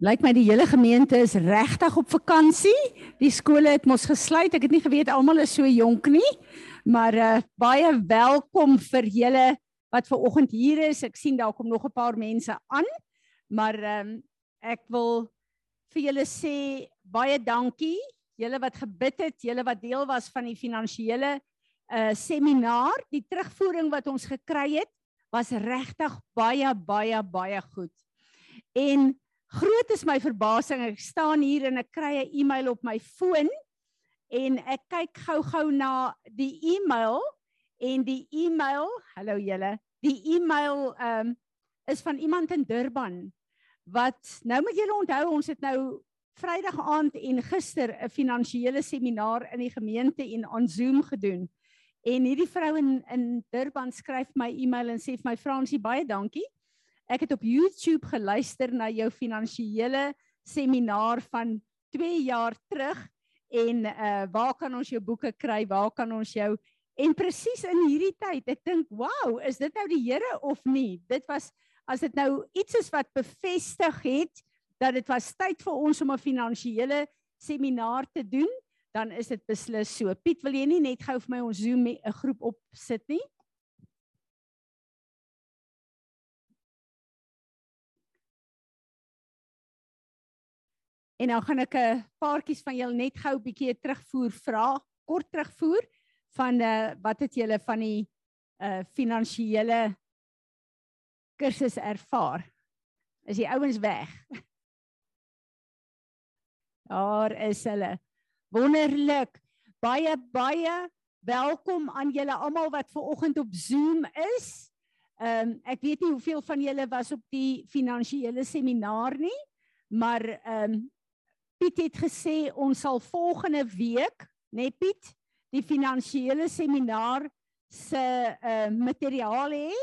Lyk my die hele gemeente is regtig op vakansie. Die skole het mos gesluit. Ek het nie geweet almal is so jonk nie. Maar uh baie welkom vir julle wat ver oggend hier is. Ek sien daar kom nog 'n paar mense aan. Maar ehm um, ek wil vir julle sê baie dankie. Julle wat gebid het, julle wat deel was van die finansiële uh seminaar, die terugvoering wat ons gekry het, was regtig baie baie baie goed. En Groot is my verbasing. Ek staan hier en ek kry 'n e-mail op my foon en ek kyk gou-gou na die e-mail en die e-mail, hallo julle, die e-mail ehm um, is van iemand in Durban wat nou moet julle onthou ons het nou Vrydag aand en gister 'n finansiële seminaar in die gemeente en aan Zoom gedoen. En hierdie vrou in in Durban skryf my e-mail en sê vir my Fransie baie dankie. Ek het op YouTube geluister na jou finansiële seminaar van 2 jaar terug en uh waar kan ons jou boeke kry? Waar kan ons jou En presies in hierdie tyd, ek dink, "Wow, is dit nou die Here of nie?" Dit was as dit nou iets is wat bevestig het dat dit was tyd vir ons om 'n finansiële seminaar te doen, dan is dit beslis so. Piet, wil jy nie net gou vir my ons Zoom 'n groep opsit nie? En dan gaan ek 'n paartjies van julle net gou 'n bietjie terugvoer vra, kort terugvoer van uh wat het julle van die uh finansiële kursus ervaar? Is die ouens weg? Daar is hulle. Wonderlik. Baie baie welkom aan julle almal wat ver oggend op Zoom is. Ehm um, ek weet nie hoeveel van julle was op die finansiële seminaar nie, maar ehm um, Piet het gesê ons sal volgende week, né nee Piet, die finansiële seminaar se uh materiaal hê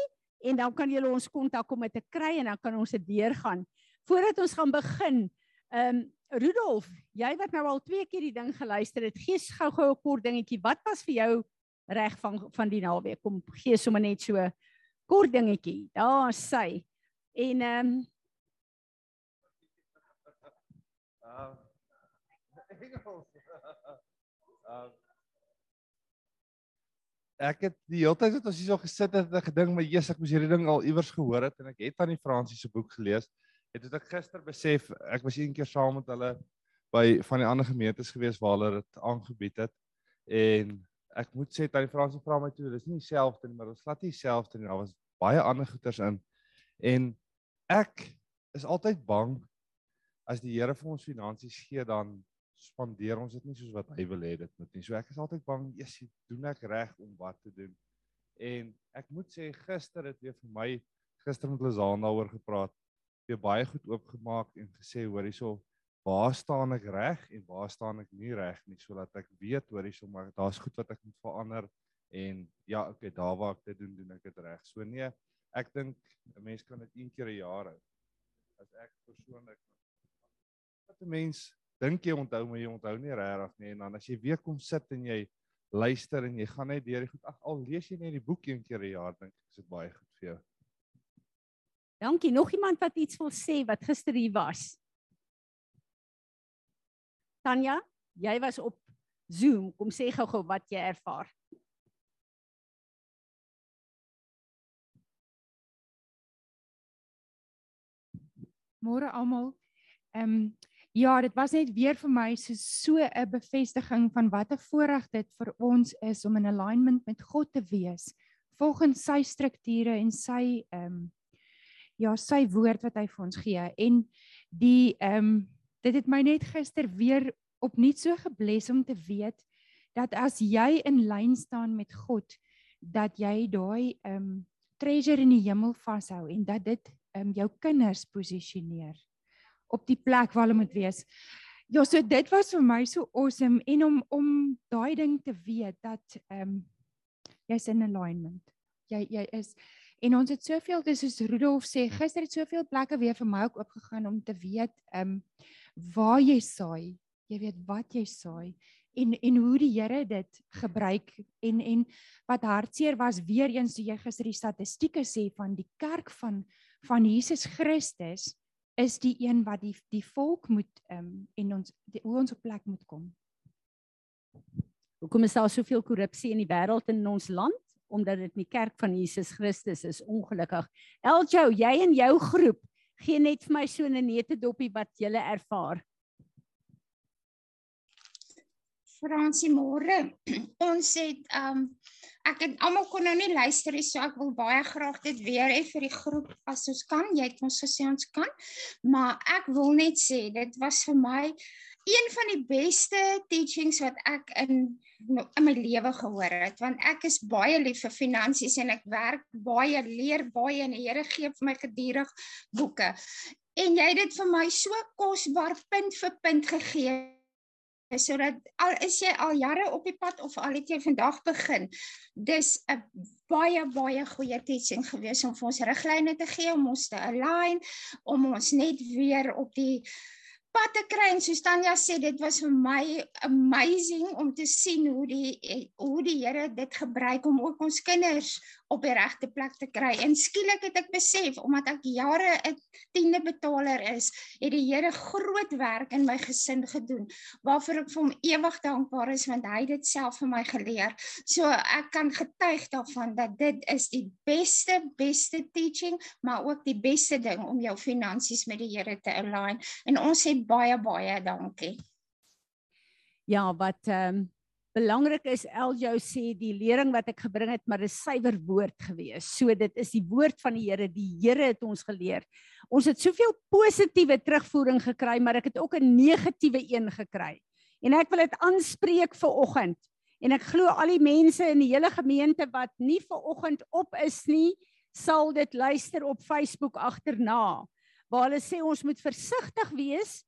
en dan kan julle ons kontak om dit te kry en dan kan ons dit deurgaan. Voordat ons gaan begin, ehm um, Rudolf, jy wat nou al twee keer die ding geluister het, gee gou-gou 'n kort dingetjie. Wat was vir jou reg van van die naweek? Kom gee sommer net so kort dingetjie. Daar sê. En ehm um, uh Engels. um, ek het die hele tyd wat ons hier so gesit het en gedink my Jesus ek moes hierdie ding al iewers gehoor het en ek het aan die Fransie se boek gelees. Het dit ek gister besef ek was een keer saam met hulle by van die ander gemeentes gewees waar hulle dit aangebied het en ek moet sê dat die Fransie vra my toe dis nie dieselfde nie maar ons laat nie dieselfde nie daar was baie ander goeters in en ek is altyd bang as die Here vir ons finansies gee dan spandeer ons dit nie soos wat hy wil hê dit moet nie. So ek is altyd bang, Jesus, doen ek reg om wat te doen? En ek moet sê gister het weer vir my gister met Lazaan daaroor gepraat, weer baie goed oopgemaak en gesê hoor hierso, waar staan ek reg en waar staan ek nie reg nie sodat ek weet hoor hierso maar daar's goed wat ek moet verander en ja, okay, daar waar ek dit doen, doen ek dit reg. So nee, ek dink 'n mens kan dit een keer 'n jaar hou. As ek persoonlik wat 'n mens dink jy onthou maar jy onthou nie regtig nie en dan as jy weer kom sit en jy luister en jy gaan net deur die goed ag al lees jy net die boek een keer 'n jaar dink ek is dit baie goed vir jou. Dankie. Nog iemand wat iets wil sê wat gister hier was? Tanya, jy was op Zoom. Kom sê gou-gou wat jy ervaar. Môre almal. Ehm um, Ja, dit was net weer vir my so so 'n bevestiging van wat 'n voorreg dit vir ons is om in alignment met God te wees volgens sy strukture en sy ehm um, ja, sy woord wat hy vir ons gee. En die ehm um, dit het my net gister weer opnuut so gebless om te weet dat as jy in lyn staan met God, dat jy daai ehm um, treasure in die hemel vashou en dat dit ehm um, jou kinders posisioneer op die plek waar hulle moet wees. Ja, so dit was vir my so awesome en om om daai ding te weet dat ehm um, jy's in alignment. Jy jy is en ons het soveel dis soos Rudolf sê, gister het soveel plekke weer vir my ook oopgegaan om te weet ehm um, waar jy saai. Jy weet wat jy saai en en hoe die Here dit gebruik en en wat hartseer was weer eens toe jy gister die statistieke sê van die kerk van van Jesus Christus is die een wat die die volk moet ehm um, en ons die, hoe ons op plek moet kom. Hoekom is daar soveel korrupsie in die wêreld en in ons land? Omdat dit in die kerk van Jesus Christus is ongelukkig. Eljo, jy en jou groep gee net vir my so 'n nette dopie wat jy ervaar. Fransie môre. Ons het um ek het almal kon nou nie luister nie, so ek wil baie graag dit weer hê vir die groep as ons kan. Jy het ons gesê ons kan. Maar ek wil net sê dit was vir my een van die beste teachings wat ek in in my lewe gehoor het want ek is baie lief vir finansies en ek werk baie leer baie en die Here gee vir my gedurig boeke en jy het dit vir my so kosbaar punt vir punt gegee sodat al is jy al jare op die pad of al het jy vandag begin? Dis 'n baie baie goeie teaching gewees om vir ons riglyne te gee om ons te align om ons net weer op die pad te kry. En soos Tanya sê dit was vir my amazing om te sien hoe die hoe die Here dit gebruik om ook ons kinders op die regte plek te kry. En skielik het ek besef omdat ek jare 'n tiende betaler is, het die Here groot werk in my gesin gedoen waarvoor ek vir hom ewig dankbaar is want hy het dit self vir my geleer. So ek kan getuig daarvan dat dit is die beste beste teaching, maar ook die beste ding om jou finansies met die Here te align. En ons sê baie baie dankie. Ja, wat ehm um belangrik is Eljo sê die lering wat ek gebring het maar 'n suiwer woord gewees. So dit is die woord van die Here. Die Here het ons geleer. Ons het soveel positiewe terugvoering gekry, maar ek het ook 'n negatiewe een gekry. En ek wil dit aanspreek vir oggend. En ek glo al die mense in die hele gemeente wat nie ver oggend op is nie, sal dit luister op Facebook agterna. Waar hulle sê ons moet versigtig wees.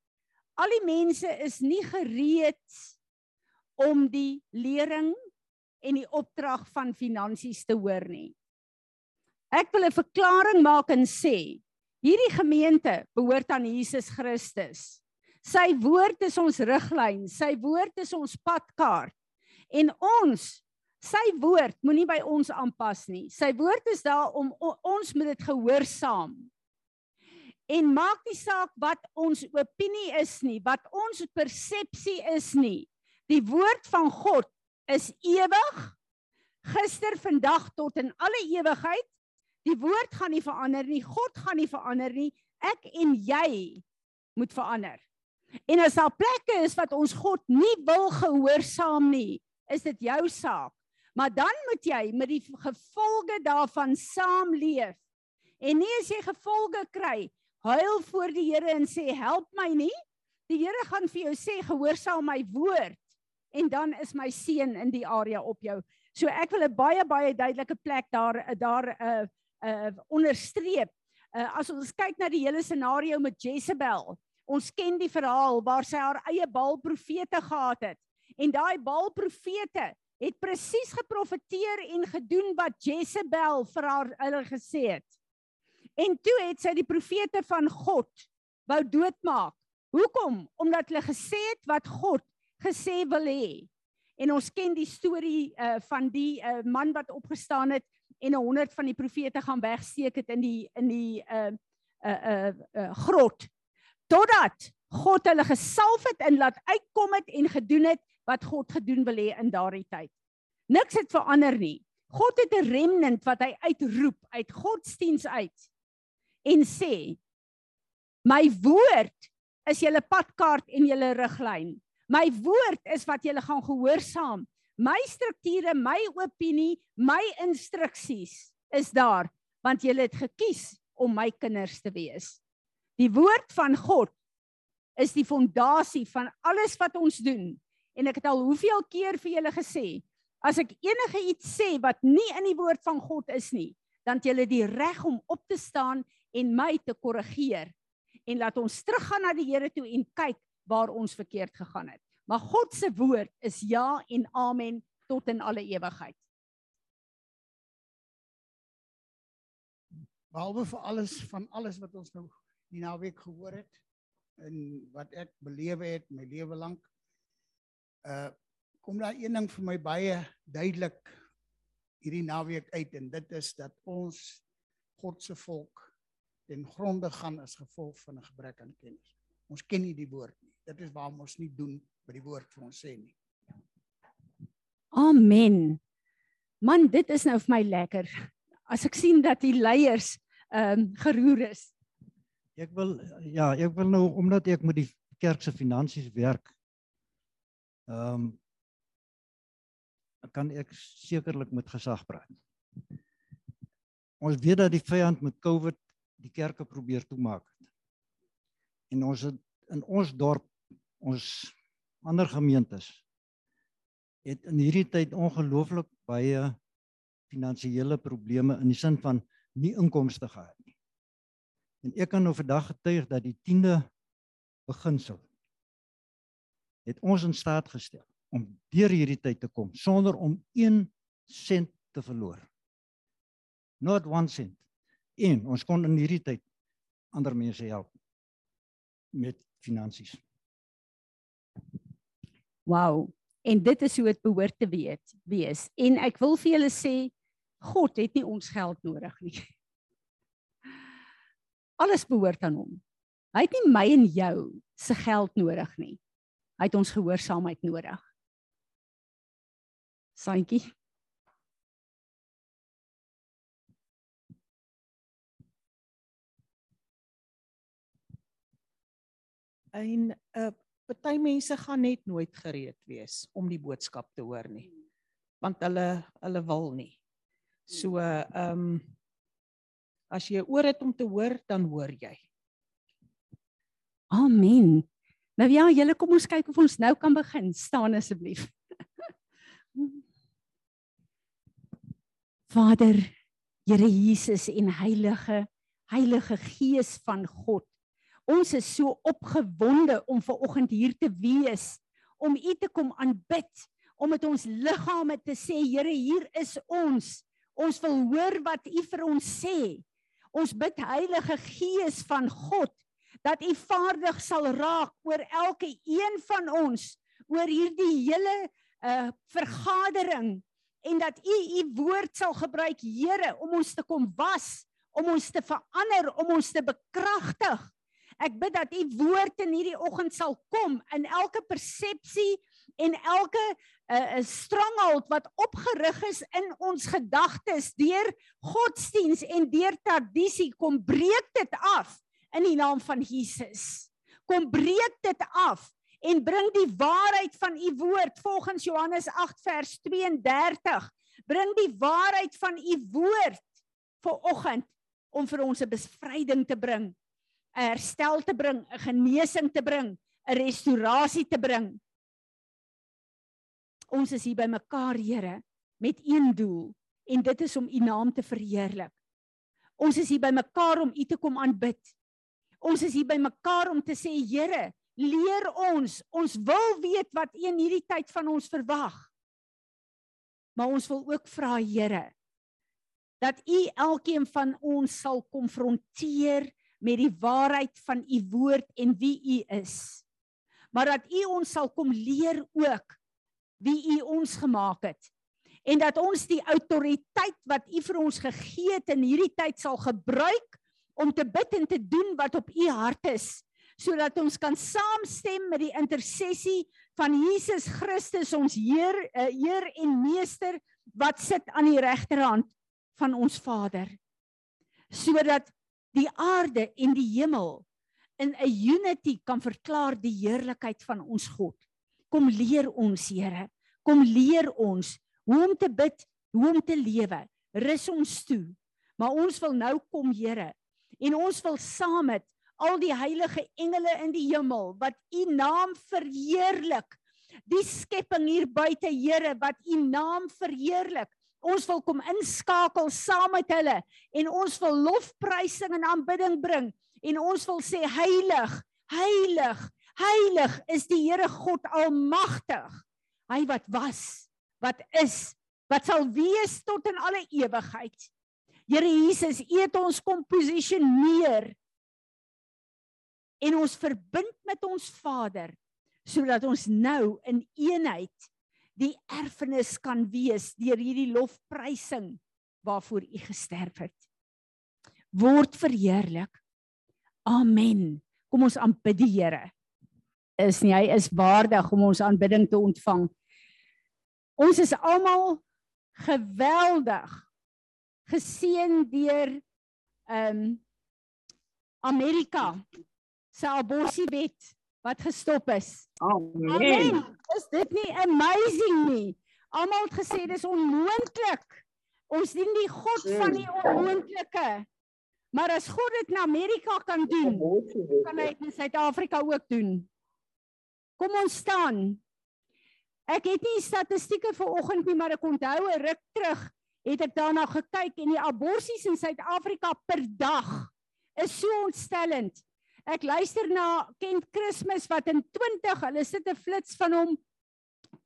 Al die mense is nie gereed om die lering en die opdrag van finansies te hoor nie. Ek wil 'n verklaring maak en sê, hierdie gemeente behoort aan Jesus Christus. Sy woord is ons riglyn, sy woord is ons padkaart. En ons, sy woord moenie by ons aanpas nie. Sy woord is daar om ons moet dit gehoorsaam. En maak nie saak wat ons opinie is nie, wat ons persepsie is nie. Die woord van God is ewig. Gister, vandag tot in alle ewigheid. Die woord gaan nie verander nie. God gaan nie verander nie. Ek en jy moet verander. En as daar plekke is wat ons God nie wil gehoorsaam nie, is dit jou saak. Maar dan moet jy met die gevolge daarvan saamleef. En nie as jy gevolge kry, huil voor die Here en sê help my nie. Die Here gaan vir jou sê gehoorsaam my woord en dan is my seun in die area op jou. So ek wil 'n baie baie duidelike plek daar daar uh, uh, onderstreep. Uh, as ons kyk na die hele scenario met Jezebel, ons ken die verhaal waar sy haar eie Baal profete gehad het. En daai Baal profete het presies geprofeteer en gedoen wat Jezebel vir haar hulle gesê het. En toe het sy die profete van God wou doodmaak. Hoekom? Omdat hulle gesê het wat God gesê wil hê. En ons ken die storie uh van die uh man wat opgestaan het en 'n 100 van die profete gaan wegsteek het in die in die uh uh uh, uh grot. Totdat God hulle gesalf het en laat uitkom het en gedoen het wat God gedoen wil hê in daardie tyd. Niks het verander nie. God het 'n remnant wat hy uitroep uit godsdiens uit en sê my woord is julle padkaart en julle riglyn. My woord is wat julle gaan gehoorsaam. My strukture, my opinie, my instruksies is daar want julle het gekies om my kinders te wees. Die woord van God is die fondasie van alles wat ons doen. En ek het al hoeveel keer vir julle gesê, as ek enige iets sê wat nie in die woord van God is nie, dan het julle die reg om op te staan en my te korrigeer. En laat ons teruggaan na die Here toe en kyk waar ons verkeerd gegaan het. Maar God se woord is ja en amen tot in alle ewigheid. Behalwe vir alles van alles wat ons nou die naweek gehoor het en wat ek belewe het my lewe lank. Uh kom daar een ding vir my baie duidelik hierdie naweek uit en dit is dat ons God se volk ten gronde gaan as gevolg van 'n gebrek aan kennis. Ons ken nie die woord nie. Dit is waarom ons nie doen wat die woord vir ons sê nie. Amen. Man, dit is nou vir my lekker. As ek sien dat die leiers ehm um, geroer is. Ek wil ja, ek wil nou omdat ek met die kerk se finansies werk. Ehm um, kan ek sekerlik met gesag praat. Ons weet dat die vyand met COVID die kerke probeer toemaak het. En ons het in ons dorp, ons ander gemeentes het in hierdie tyd ongelooflik baie finansiële probleme in die sin van nie inkomste gehad nie. En ek kan nou vandag getuig dat die 10de beginsel het ons in staat gestel om deur hierdie tyd te kom sonder om 1 sent te verloor. Not 1 cent. En ons kon in hierdie tyd ander mense help met finansies. Wow. En dit is hoe dit behoort te weet, wees. En ek wil vir julle sê God het nie ons geld nodig nie. Alles behoort aan hom. Hy het nie my en jou se geld nodig nie. Hy het ons gehoorsaamheid nodig. Santjie. En 'n uh, party mense gaan net nooit gereed wees om die boodskap te hoor nie. Want hulle hulle wil nie. So ehm um, as jy oor het om te hoor, dan hoor jy. Amen. Nou ja, julle kom ons kyk of ons nou kan begin. Staan asseblief. Vader, Here Jesus en Heilige Heilige Gees van God. Ons is so opgewonde om ver oggend hier te wees, om U te kom aanbid, om met ons liggame te sê, Here, hier is ons. Ons wil hoor wat U vir ons sê. Ons bid Heilige Gees van God dat U vaardig sal raak oor elke een van ons, oor hierdie hele uh vergadering en dat U U woord sal gebruik, Here, om ons te kom was, om ons te verander, om ons te bekragtig. Ek bid dat U woord in hierdie oggend sal kom in elke persepsie en elke 'n uh, stronghold wat opgerig is in ons gedagtes deur godsdiens en deur tradisie kom breek dit af in die naam van Jesus. Kom breek dit af en bring die waarheid van u woord volgens Johannes 8 vers 32. Bring die waarheid van u woord vir oggend om vir ons 'n bevryding te bring, herstel te bring, 'n genesing te bring, 'n restaurasie te bring. Ons is hier by mekaar, Here, met een doel en dit is om u naam te verheerlik. Ons is hier by mekaar om u te kom aanbid. Ons is hier by mekaar om te sê, Here, leer ons. Ons wil weet wat U in hierdie tyd van ons verwag. Maar ons wil ook vra Here dat U elkeen van ons sal konfronteer met die waarheid van U woord en wie U is. Maar dat U ons sal kom leer ook wie U ons gemaak het en dat ons die autoriteit wat U vir ons gegee het in hierdie tyd sal gebruik om te bid en te doen wat op U hart is sodat ons kan saamstem met die intersessie van Jesus Christus ons Heer, uh, Heer en Meester wat sit aan die regterhand van ons Vader. Sodat die aarde en die hemel in 'n unity kan verklaar die heerlikheid van ons God. Kom leer ons, Here. Kom leer ons hoe om te bid, hoe om te lewe. Rus ons toe. Maar ons wil nou kom, Here, en ons wil saam met al die heilige engele in die hemel wat u naam verheerlik. Die skepping hier buite, Here, wat u naam verheerlik. Ons wil kom inskakel saam met hulle en ons wil lofprysing en aanbidding bring en ons wil sê heilig, heilig, heilig is die Here God almagtig. Hy wat was, wat is, wat sal wees tot in alle ewigheid. Here Jesus, U het ons kom posisioneer en ons verbind met ons Vader sodat ons nou in eenheid die erfenis kan wees deur hierdie lofprysing waarvoor u gesterf het. word verheerlik. Amen. Kom ons aanbid die Here. Is nie hy is waardig om ons aanbidding te ontvang. Ons is almal geweldig geseën deur ehm um, Amerika se aborsiewet wat gestop is. Amen. Amen. Is dit nie amazing nie? Almal het gesê dis onmoontlik. Ons dien die God van die onmoontlike. Maar as God dit in Amerika kan doen, kan hy dit in Suid-Afrika ook doen. Kom ons staan. Ek het nie statistieke vir oggend nie, maar ek onthou 'n ruk terug het ek daarna gekyk en die aborsies in Suid-Afrika per dag is so ontstellend. Ek luister na Kent Christmas wat in 20, hulle sit 'n flits van hom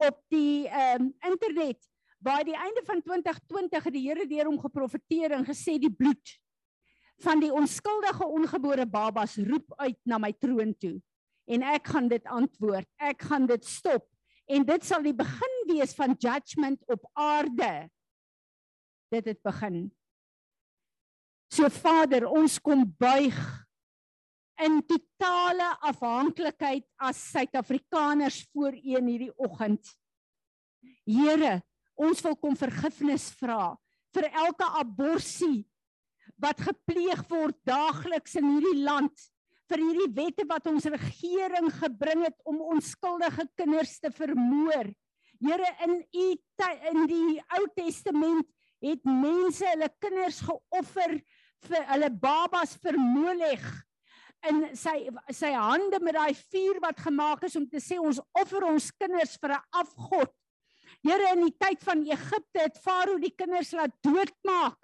op die ehm um, internet. By die einde van 2020 het die Here deur hom geprofeteer en gesê die bloed van die onskuldige ongebore babas roep uit na my troon toe en ek gaan dit antwoord. Ek gaan dit stop en dit sal die begin wees van judgment op aarde. Dit het begin. So Vader, ons kom buig in totale afhanklikheid as Suid-Afrikaners voor U in hierdie oggend. Here, ons wil kom vergifnis vra vir elke aborsie wat gepleeg word daagliks in hierdie land vir hierdie wette wat ons regering gebring het om onskuldige kinders te vermoor. Here in u in die Ou Testament het mense hulle kinders geoffer vir hulle babas vermoleg in sy sy hande met daai vuur wat gemaak is om te sê ons offer ons kinders vir 'n afgod. Here in die tyd van Egipte het Farao die kinders laat doodmaak.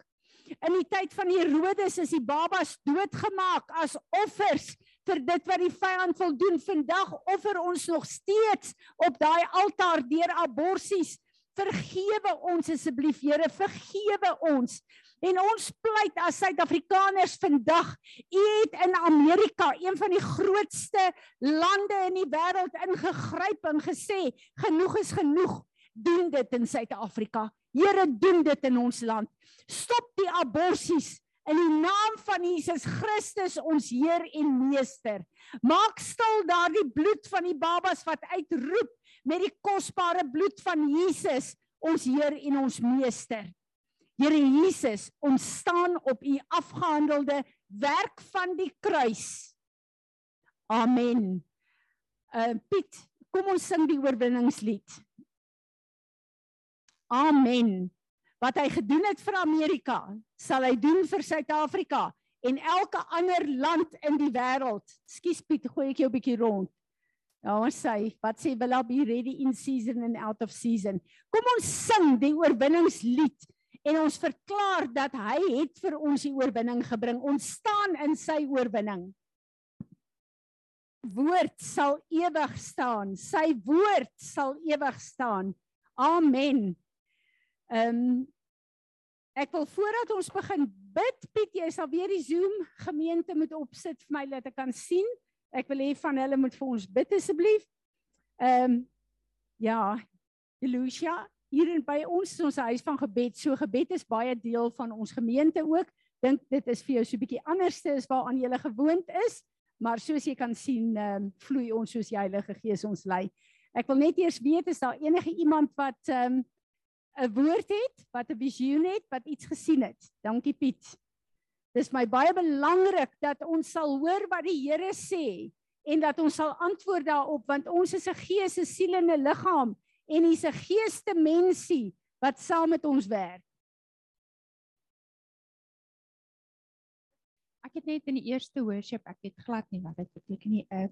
In die tyd van Herodes is die babas doodgemaak as offers vir dit wat die vyand wil doen. Vandag offer ons nog steeds op daai altaar deur aborsies. Vergewe ons asseblief, Here, vergewe ons. En ons pleit as Suid-Afrikaners vandag, u het in Amerika, een van die grootste lande in die wêreld ingegryp en gesê, genoeg is genoeg. Doen dit in Suid-Afrika. Here, doen dit in ons land. Stop die aborsies in die naam van Jesus Christus ons Heer en Meester. Maak stil daardie bloed van die babas wat uitroep met die kosbare bloed van Jesus, ons Heer en ons Meester. Here Jesus, ons staan op u afgehandelde werk van die kruis. Amen. Uh Piet, kom ons sing die oorwinningslied. Amen. Wat hy gedoen het vir Amerika, sal hy doen vir Suid-Afrika en elke ander land in die wêreld. Skus Piet, gooi ek jou 'n bietjie rond. Ja, ons sê, wat sê will be ready in season and out of season. Kom ons sing die oorwinningslied en ons verklaar dat hy het vir ons die oorwinning gebring. Ons staan in sy oorwinning. Woord sal ewig staan. Sy woord sal ewig staan. Amen. Ehm um, ek wil voordat ons begin bid, Piet, jy sal weer die Zoom gemeente moet opsit vir my dat ek kan sien. Ek wil hê van hulle moet vir ons bid asseblief. Ehm um, ja, Elusia, hier in by ons is ons huis van gebed. So gebed is baie deel van ons gemeente ook. Dink dit is vir jou so 'n bietjie anderste as waaraan jy gewoond is, maar soos jy kan sien, ehm um, vloei ons soos die Heilige Gees ons lei. Ek wil net eers weet is daar enige iemand wat ehm um, 'n woord het, wat 'n visioen het, wat iets gesien het. Dankie Piet. Dis my baie belangrik dat ons sal hoor wat die Here sê en dat ons sal antwoord daarop want ons is 'n gees, 'n siel en 'n liggaam en dis 'n geesdimensie wat saam met ons werk. Ek het net in die eerste worship, ek het glad nie wat dit beteken nie 'n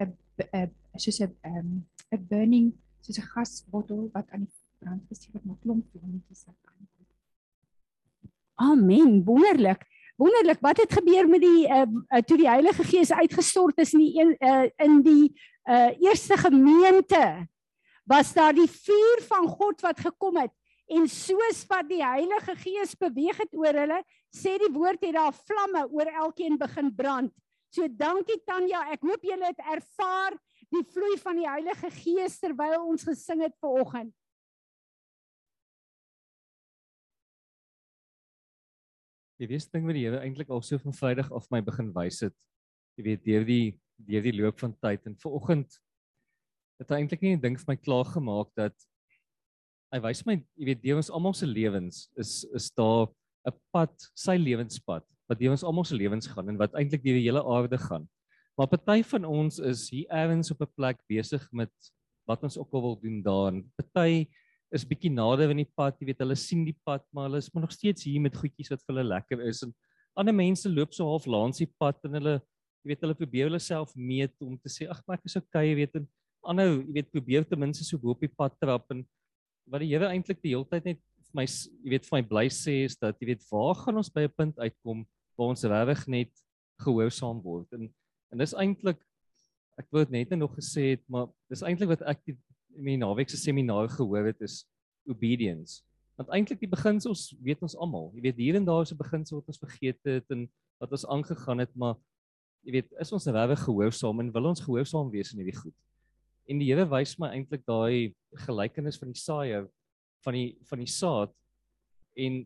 'n 'n soos 'n 'n 'n burning soos 'n gasbottel wat aan die brand gesteek word, maar klomp vlammetjies wat aan. Amen, wonderlik. Wonderlik, wat het gebeur met die uh, uh toe die Heilige Gees uitgestort is in die uh in die uh eerste gemeente? Was daar die vuur van God wat gekom het en soos wat die Heilige Gees beweeg het oor hulle, sê die woord het daar vlamme oor elkeen begin brand. So dankie Tanya, ek hoop julle het ervaar die vloei van die Heilige Gees terwyl ons gesing het vanoggend. Jy weet ding wat die Here eintlik al so van Vrydag af my begin wys het. Jy weet deur die deur die loop van tyd en vanoggend het hy eintlik nie 'n ding vir my klaar gemaak dat hy wys my, jy weet, deur ons almal se lewens is is daar 'n pad, sy lewenspad wat deur ons almal se lewens gaan en wat eintlik deur die hele aarde gaan. Maar party van ons is hier eers op 'n plek besig met wat ons ook al wil doen daar. Party is bietjie nader in die pad, jy weet, hulle sien die pad, maar hulle is maar nog steeds hier met goedjies wat vir hulle lekker is en ander mense loop so half langs die pad en hulle jy weet hulle probeer hulle self meet om te sê ag maar ek is okay, jy weet en ander jy weet probeer ten minste so bo op die pad trap en wat die Here eintlik die hele tyd net vir my jy weet vir my bly sê is dat jy weet waar gaan ons by 'n punt uitkom waar ons regtig net gehoorsaam word en en dis eintlik ek wou dit net nog gesê het maar dis eintlik wat ek die in die naweek se seminar gehoor het is obedience. Want eintlik die beginsels weet ons almal. Jy weet hier en daar is 'n beginsel wat ons vergeet het en wat ons aangegaan het, maar jy weet, is ons regtig gehoorsaam en wil ons gehoorsaam wees in hierdie goed? En die Here wys my eintlik daai gelykenis van die saaier van die van die saad en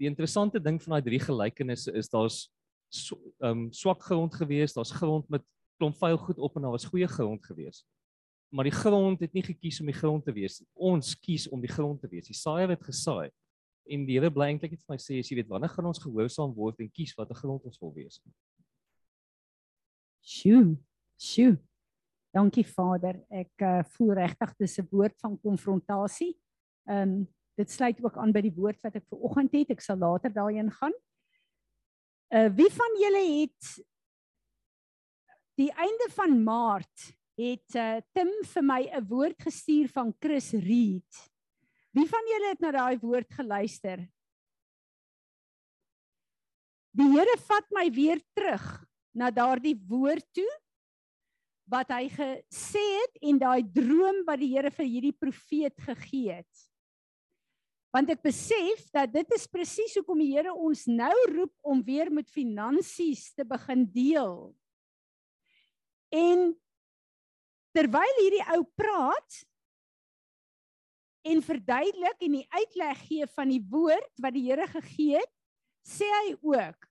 die interessante ding van daai drie gelykenisse is daar's so, um swak grond gewees, daar's grond met klomp vuil goed op en daar was goeie grond gewees maar die grond het nie gekies om die grond te wees. Ons kies om die grond te wees. Die saaier het gesaai. En die Here bly eintlik net vir my sê as jy weet wanneer gaan ons gehoorsaam word en kies watter grond ons wil wees. Sjoe. Sjoe. Dankie Vader. Ek uh, voel regtig dis 'n woord van konfrontasie. Ehm um, dit sluit ook aan by die woord wat ek ver oggend het. Ek sal later daarin gaan. Uh wie van julle het die einde van Maart het uh, Tim vir my 'n woord gestuur van Chris Reed. Wie van julle het na daai woord geluister? Die Here vat my weer terug na daardie woord toe wat hy gesê het en daai droom wat die Here vir hierdie profeet gegee het. Want ek besef dat dit is presies hoekom die Here ons nou roep om weer met finansies te begin deel. En terwyl hierdie ou praat en verduidelik en die uitleg gee van die woord wat die Here gegee het, sê hy ook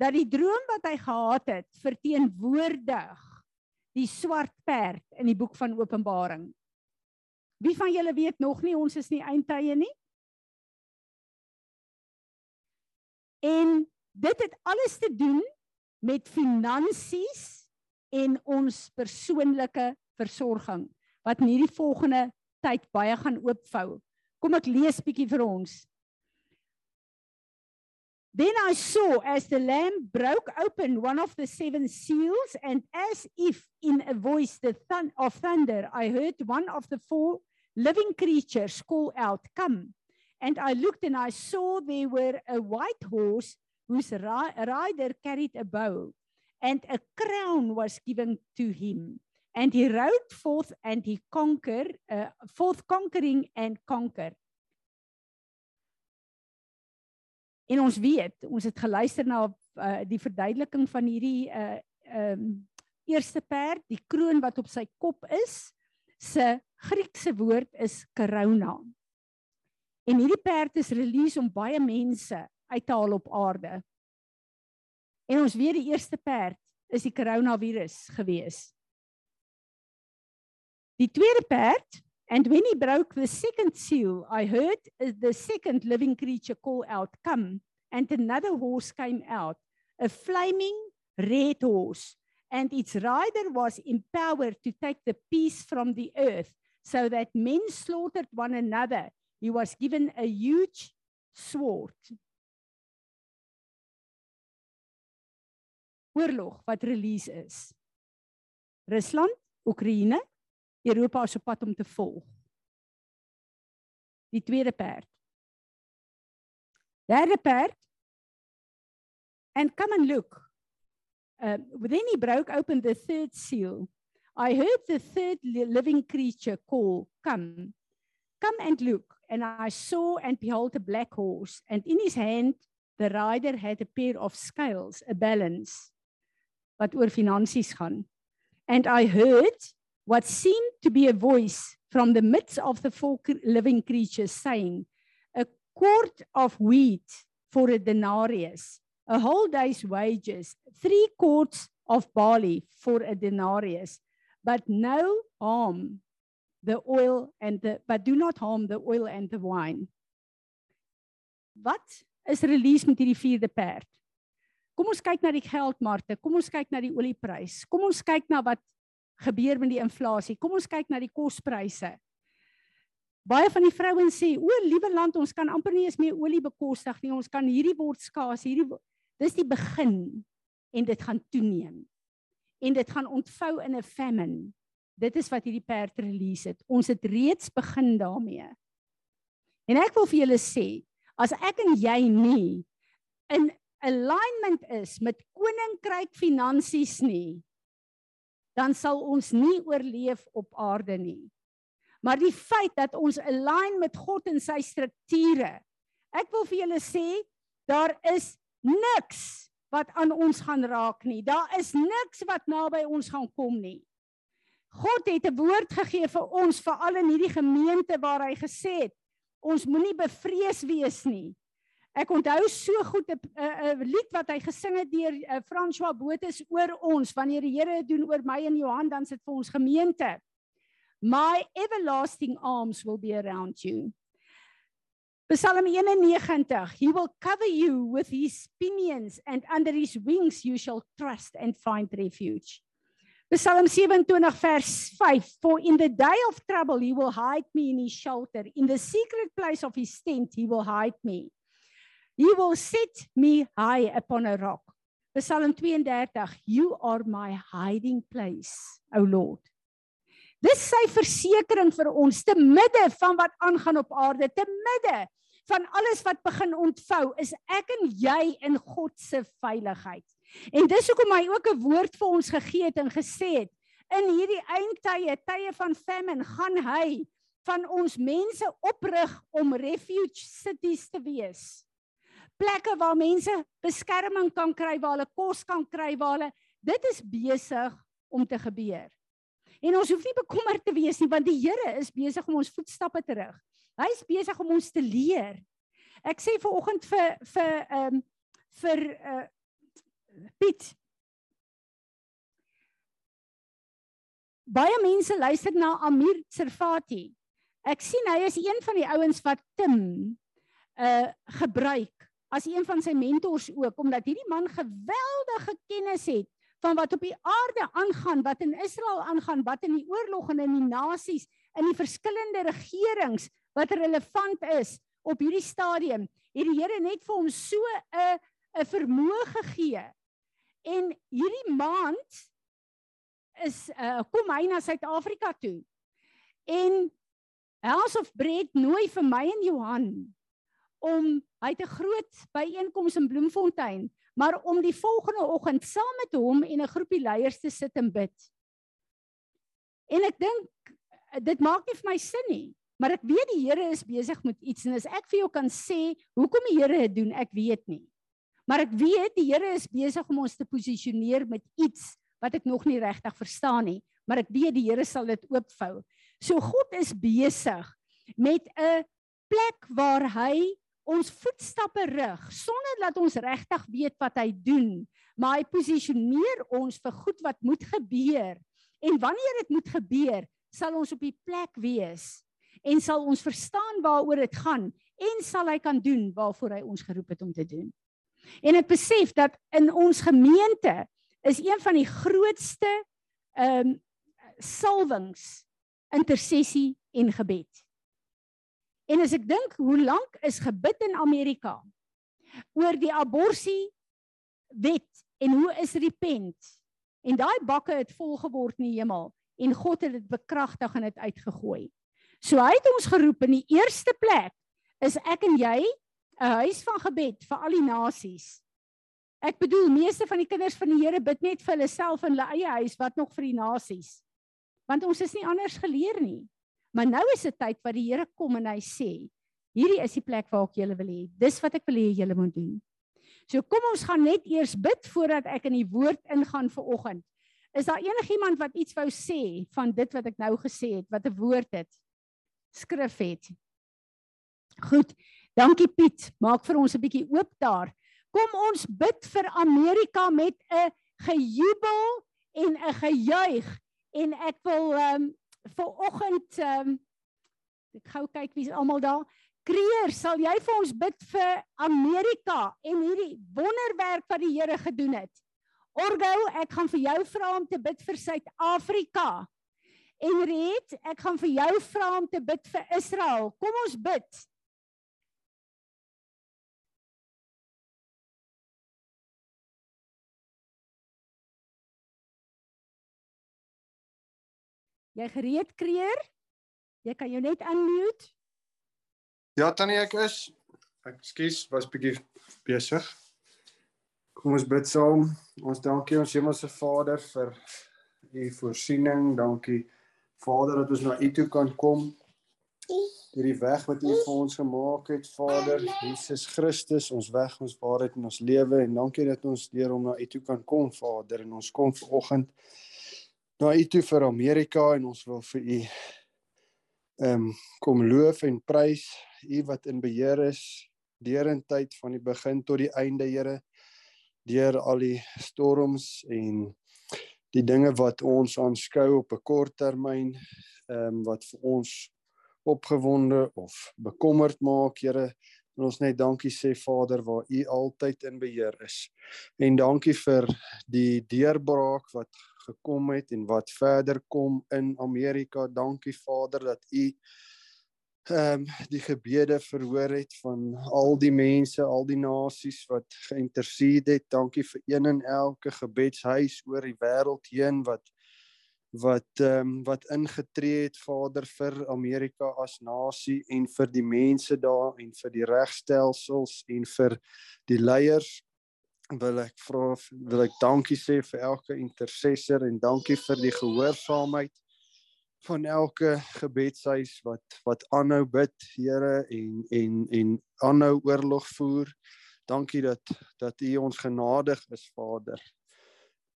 dat die droom wat hy gehad het verteenwoordig die swart perd in die boek van Openbaring. Wie van julle weet nog nie ons is nie eindtye nie? En dit het alles te doen met finansies en ons persoonlike versorging wat in hierdie volgende tyd baie gaan oopvou. Kom ek lees bietjie vir ons. Then I saw as the lamb broke open one of the seven seals and as if in a voice thun of thunder I heard one of the four living creatures call out come. And I looked and I saw there were a white horse whose ri rider carried a bow and a crown was given to him. And he rode forth and he conquered uh, forth conquering and conquer en ons weet ons het geluister na uh, die verduideliking van hierdie uh um eerste perd die kroon wat op sy kop is se Griekse woord is corona. En hierdie perd is release om baie mense uit te haal op aarde. En ons weet die eerste perd is die coronavirus geweest Die tweede perd and when he broke the second seal I heard the second living creature call out come and another horse came out a flaming red horse. And its rider was empowered to take the peace from the earth so that men slaughtered one another. He was given a huge sword. Oorlog wat release is. Rusland Oekraïne Europa is op pad om te volg. Die tweede perd. Derde perd. And come and look. Uh, he broke open the third seal. I heard the third living creature call, Come, come and look. And I saw and behold a black horse, and in his hand the rider had a pair of scales, a balance, wat oor finansies gaan. And I heard what seemed to be a voice from the midst of the four living creatures saying, A quart of wheat for a denarius, a whole day's wages, three quarts of barley for a denarius, but no harm the oil and the but do not harm the oil and the wine. Wat is release met hierdie vierde perd? Kom ons kyk na die geldmarkte, kom ons kyk na die olieprys, kom ons kyk na wat gebeur met die inflasie, kom ons kyk na die kospryse. Baie van die vrouens sê, "O, liewe land, ons kan amper nie eens meer olie bekostig nie. Ons kan hierdie word skaars, hierdie wo-" dis die begin en dit gaan toeneem. En dit gaan ontvou in 'n famine. Dit is wat hierdie perd release het. Ons het reeds begin daarmee. En ek wil vir julle sê, as ek en jy nie in alignment is met koninkryk finansies nie, dan sal ons nie oorleef op aarde nie. Maar die feit dat ons align met God en sy strukture. Ek wil vir julle sê, daar is niks wat aan ons gaan raak nie. Daar is niks wat naby ons gaan kom nie. God het 'n woord gegee vir ons veral in hierdie gemeente waar hy gesê het ons moenie bevrees wees nie. Ek onthou so goed 'n 'n lied wat hy gesing het deur uh, François Botes oor ons wanneer die Here dit doen oor my en Johan dan sit vir ons gemeente. My everlasting arms will be around you. Psalm 91 He will cover you with his pinions and under his wings you shall trust and find refuge. Psalm 27 vers 5 For in the day of trouble he will hide me in his shelter in the secret place of his tent he will hide me. He will set me high upon a rock. Psalm 32 You are my hiding place, O Lord. Dis sy versekering vir ons te midde van wat aangaan op aarde, te midde van alles wat begin ontvou, is ek en jy in God se veiligheid. En dis hoekom hy ook 'n woord vir ons gegee het en gesê het, in hierdie eindtye, tye van famine, gaan hy van ons mense oprig om refuge cities te wees plekke waar mense beskerming kan kry, waar hulle kos kan kry, waar hulle dit is besig om te gebeur. En ons hoef nie bekommerd te wees nie want die Here is besig om ons voetstappe terug. Hy is besig om ons te leer. Ek sê ver oggend vir vir ehm um, vir uh Piet. Baie mense luister na Amir Servati. Ek sien hy is een van die ouens wat Tim uh gebruik as een van sy mentors ook omdat hierdie man geweldige kennis het van wat op die aarde aangaan, wat in Israel aangaan, wat in die oorlog en in die nasies, in die verskillende regerings wat relevant is op hierdie stadium. Het die Here net vir hom so 'n 'n vermoë gegee. En hierdie maand is uh, kom hy na Suid-Afrika toe. En House of Bread nooi vir my en Johan om hy het 'n groot byeenkoms in Bloemfontein, maar om die volgende oggend saam met hom en 'n groepie leiers te sit en bid. En ek dink dit maak nie vir my sin nie, maar ek weet die Here is besig met iets en as ek vir jou kan sê hoekom die Here dit doen, ek weet nie. Maar ek weet die Here is besig om ons te posisioneer met iets wat ek nog nie regtig verstaan nie, maar ek weet die Here sal dit oopvou. So God is besig met 'n plek waar hy ons voetstappe rig sonder dat ons regtig weet wat hy doen, maar hy posisioneer ons vir goed wat moet gebeur. En wanneer dit moet gebeur, sal ons op die plek wees en sal ons verstaan waaroor dit gaan en sal hy kan doen waarvoor hy ons geroep het om te doen. En ek besef dat in ons gemeente is een van die grootste ehm um, salwings intersessie en gebed. En as ek dink hoe lank is gebid in Amerika oor die abortus wet en hoe is repent en daai bakke het vol geword in die hemel en God het dit bekragtig en dit uitgegooi. So hy het ons geroep in die eerste plek is ek en jy 'n huis van gebed vir al die nasies. Ek bedoel meeste van die kinders van die Here bid net vir hulle self in hulle eie huis wat nog vir die nasies. Want ons is nie anders geleer nie. Maar nou is dit tyd wat die Here kom en hy sê, hierdie is die plek waar ek julle wil hê. Dis wat ek wil hê julle moet doen. So kom ons gaan net eers bid voordat ek in die woord ingaan vir oggend. Is daar enigiemand wat iets wou sê van dit wat ek nou gesê het, wat 'n woord het? Skrif het. Goed. Dankie Piet. Maak vir ons 'n bietjie oop daar. Kom ons bid vir Amerika met 'n gejubel en 'n gejuig en ek wil ehm um, vir oggend ehm um, ek gou kyk wie's almal daar. Kreer, sal jy vir ons bid vir Amerika en hierdie wonderwerk wat die Here gedoen het? Orgo, ek gaan vir jou vra om te bid vir Suid-Afrika. En Riet, ek gaan vir jou vra om te bid vir Israel. Kom ons bid. Jy gereed kreer? Jy kan jou net unmute. Ja, Tannie, ek is. Ek skuis, was bietjie besig. Kom ons bid saam. Ons dankie ons Hemelse Vader vir u voorsiening. Dankie Vader dat ons na u toe kan kom. Hierdie weg wat u vir ons gemaak het, Vader, Jesus Christus, ons weg, ons waarheid en ons lewe en dankie dat ons deur hom na u toe kan kom, Vader, en ons kom vanoggend na u toe vir Amerika en ons wil vir u ehm kom loof en prys u wat in beheer is deurentyd van die begin tot die einde Here deur al die storms en die dinge wat ons aanskou op 'n kort termyn ehm um, wat vir ons opgewonde of bekommerd maak Here en ons net dankie sê Vader waar u altyd in beheer is. En dankie vir die deurbraak wat gekom het en wat verder kom in Amerika. Dankie Vader dat U ehm um, die gebede verhoor het van al die mense, al die nasies wat geïnterseed het. Dankie vir een en elke gebedshuis oor die wêreld heen wat wat ehm um, wat ingetree het Vader vir Amerika as nasie en vir die mense daar en vir die regstelsels en vir die leiers wil ek vra wil ek dankie sê vir elke intercessor en dankie vir die gehoorsaamheid van elke gebedshuis wat wat aanhou bid Here en en en aanhou oorlog voer. Dankie dat dat U ons genadig is Vader.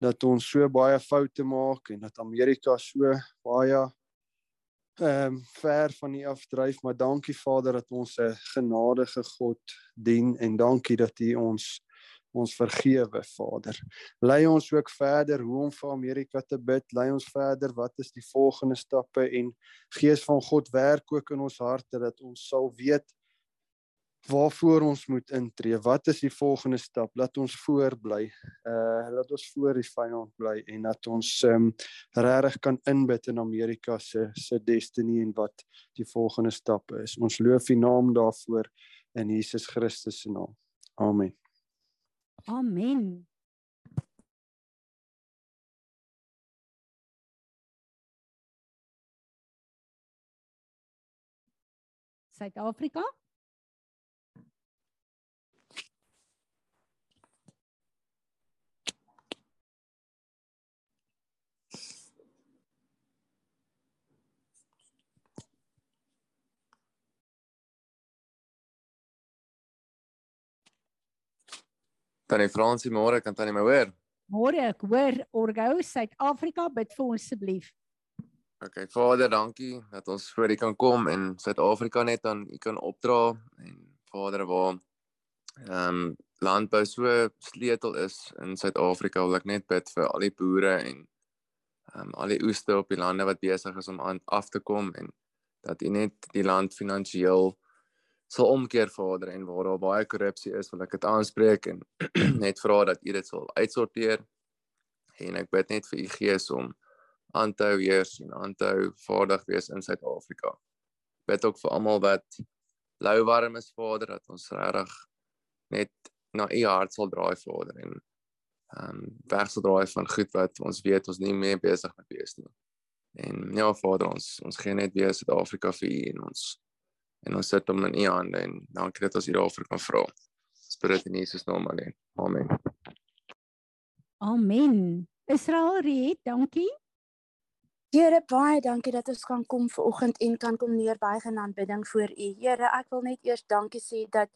Dat ons so baie foute maak en dat Amerika so baie ehm um, ver van U afdryf, maar dankie Vader dat ons 'n genadige God dien en dankie dat U ons ons vergewe Vader. Lei ons ook verder hoe om vir Amerika te bid. Lei ons verder wat is die volgende stappe en Gees van God werk ook in ons harte dat ons sal weet waarvoor ons moet intree. Wat is die volgende stap? Laat ons voorbly. Uh laat ons voor die vyand bly en dat ons um regtig kan inbid in Amerika se se destiny en wat die volgende stappe is. Ons loof U naam daarvoor in Jesus Christus se naam. Amen. Amen. Suid-Afrika? Tannie Fransie, môre kan tannie my hoor? Môre, ek hoor Orgo Suid-Afrika bid vir ons asseblief. OK, Vader, dankie dat ons voor U kan kom en Suid-Afrika net aan U kan opdra en Vader waar ehm um, landbou so sleutel is in Suid-Afrika, wil ek net bid vir al die boere en ehm um, al die oeste op die lande wat besig is om aan af te kom en dat U net die land finansiëel sal omkeer Vader en waar daar baie korrupsie is, wil ek dit aanspreek en net vra dat U dit sal uitsorteer. En ek bid net vir U Gees om aan te hou heers en aan te hou vaardig wees in Suid-Afrika. Bid ook vir almal wat lou warm is Vader dat ons regtig net na U hart sal draai Vader en ehm um, weg sal draai van goed wat ons weet ons nie meer besig met wees nie. En ja Vader ons ons gee net weer Suid-Afrika vir U en ons en ons sit hom in u hande en dankie dat ons hieroor kan vra. Spirit in Jesus naam alleen. Amen. Amen. Israel Reed, dankie. Here baie dankie dat ons kan kom ver oggend en kan kom neerbuig in aanbidding voor U. Here, ek wil net eers dankie sê dat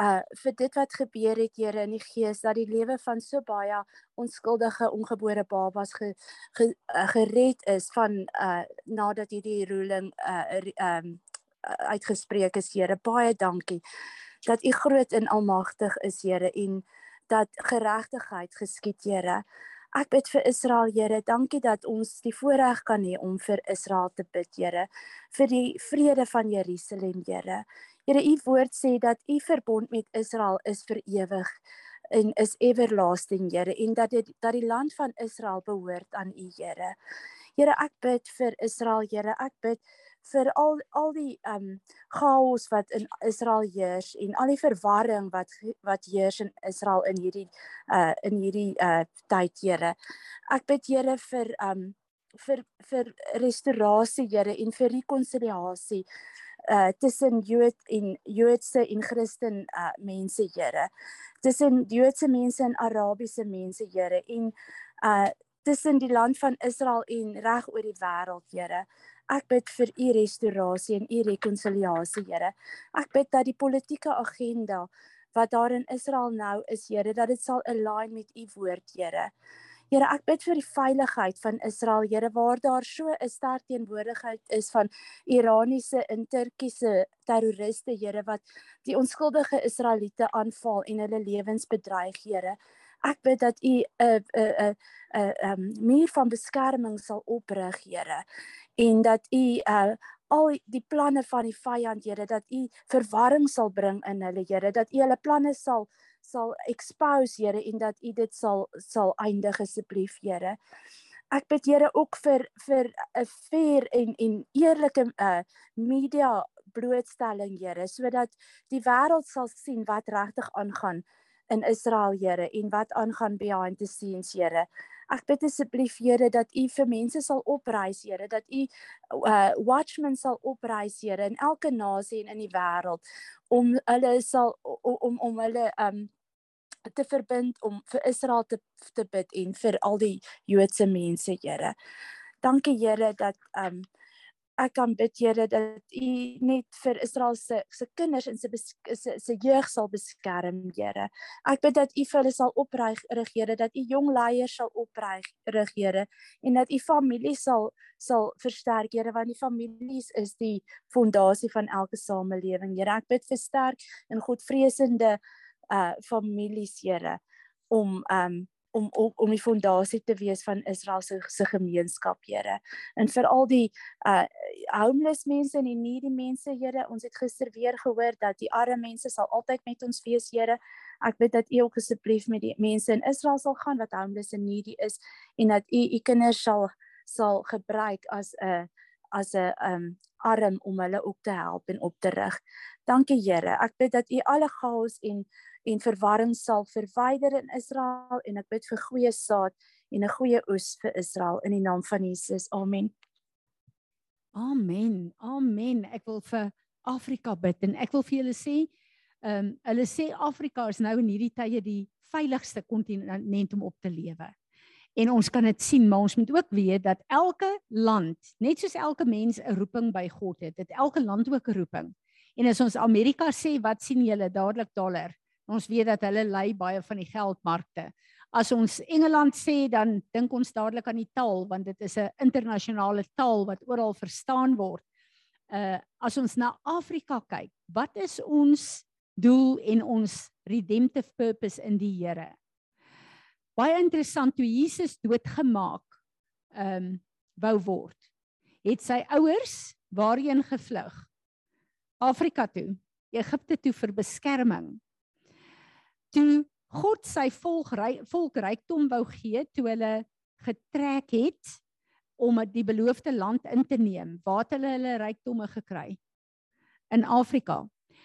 uh vir dit wat gebeur het Here in die gees dat die lewe van so baie onskuldige ongebore babas ge, ge, uh, gered is van uh nadat hierdie ruling uh um, uitgespreek is Here. Baie dankie dat U groot en almagtig is, Here, en dat geregtigheid geskied, Here. Ek bid vir Israel, Here. Dankie dat ons die voorreg kan hê om vir Israel te bid, Here, vir die vrede van Jerusalem, Here. Here, U woord sê dat U verbond met Israel is vir ewig en is everlasting, Here, en dat dit dat die land van Israel behoort aan U, Here. Here, ek bid vir Israel, Here. Ek bid vir al al die ehm um, chaos wat in Israel heers en al die verwarring wat wat heers in Israel in hierdie uh in hierdie uh tyd, Here. Ek bid Here vir ehm um, vir vir restaurasie, Here, en vir rekonsiliasie uh tussen Jood en Joodse en Christen uh mense, Here. Tussen Joodse mense en Arabiese mense, Here, en uh tussen die land van Israel en reg oor die wêreld, Here. Ek bid vir u restaurasie en u rekonsiliasie, Here. Ek bid dat die politieke agenda wat daar in Israel nou is, Here, dat dit sal align met u woord, Here. Here, ek bid vir die veiligheid van Israel, Here, waar daar so 'n sterk teenwoordigheid is van Iraniese en Turkiese terroriste, Here, wat die onskuldige Israeliete aanval en hulle lewens bedreig, Here. Ek bid dat U 'n 'n 'n 'n muur van beskerming sal oprig, Here, en dat U uh, al die planne van die vyand, Here, dat U verwarring sal bring in hulle, Here, dat U hulle planne sal sal expose Here en dat U dit sal sal eindig asseblief Here. Ek bid Here ook vir vir 'n fair en en eerlike uh media blootstelling Here sodat die wêreld sal sien wat regtig aangaan in Israel Here en wat aangaan behind the scenes Here. Ek bid asseblief Here dat U vir mense sal opreis Here, dat U uh watchmen sal opreis Here in elke nasie en in die wêreld om hulle sal om om hulle um te verbind om vir Israel te te bid en vir al die Joodse mense, Here. Dankie Here dat um ek kan bid Here dat U net vir Israel se se kinders en se se se jeug sal beskerm, Here. Ek bid dat U vir hulle sal oprig, Here, dat U jong leiers sal oprig, Here, en dat U familie sal sal versterk, Here, want die families is die fondasie van elke samelewing, Here. Ek bid vir sterk en godvreesende uh families Here om um om om om die fondasie te wees van Israel se se gemeenskap Here. En vir al die uh homeless mense en die needy mense Here, ons het gister weer gehoor dat die arme mense sal altyd met ons wees Here. Ek bid dat U ook asseblief met die mense in Israel sal gaan wat homeless en needy is en dat U U kinders sal sal gebruik as 'n as 'n um arm om hulle ook te help en op te rig. Dankie Here. Ek bid dat U alle chaos en en verwarring sal verwyder in Israel en ek bid vir goeie saad en 'n goeie oes vir Israel in die naam van Jesus. Amen. Amen. Amen. Ek wil vir Afrika bid en ek wil vir julle sê, ehm um, hulle sê Afrika is nou in hierdie tye die veiligste kontinent om op te lewe. En ons kan dit sien, maar ons moet ook weet dat elke land, net soos elke mens 'n roeping by God het, het elke land ook 'n roeping. En as ons Amerika sê, wat sien julle dadelik dollar? Ons weet dat hulle lei baie van die geldmarkte. As ons Engeland sê, dan dink ons dadelik aan die taal want dit is 'n internasionale taal wat oral verstaan word. Uh as ons na Afrika kyk, wat is ons doel en ons redemptive purpose in die Here? Baie interessant toe Jesus doodgemaak ehm um, wou word. Het sy ouers waarheen gevlug? Afrika toe, Egipte toe vir beskerming toe God sy volk volk rykdom wou gee toe hulle getrek het om die beloofde land in te neem, waar hulle hulle rykdomme gekry? In Afrika.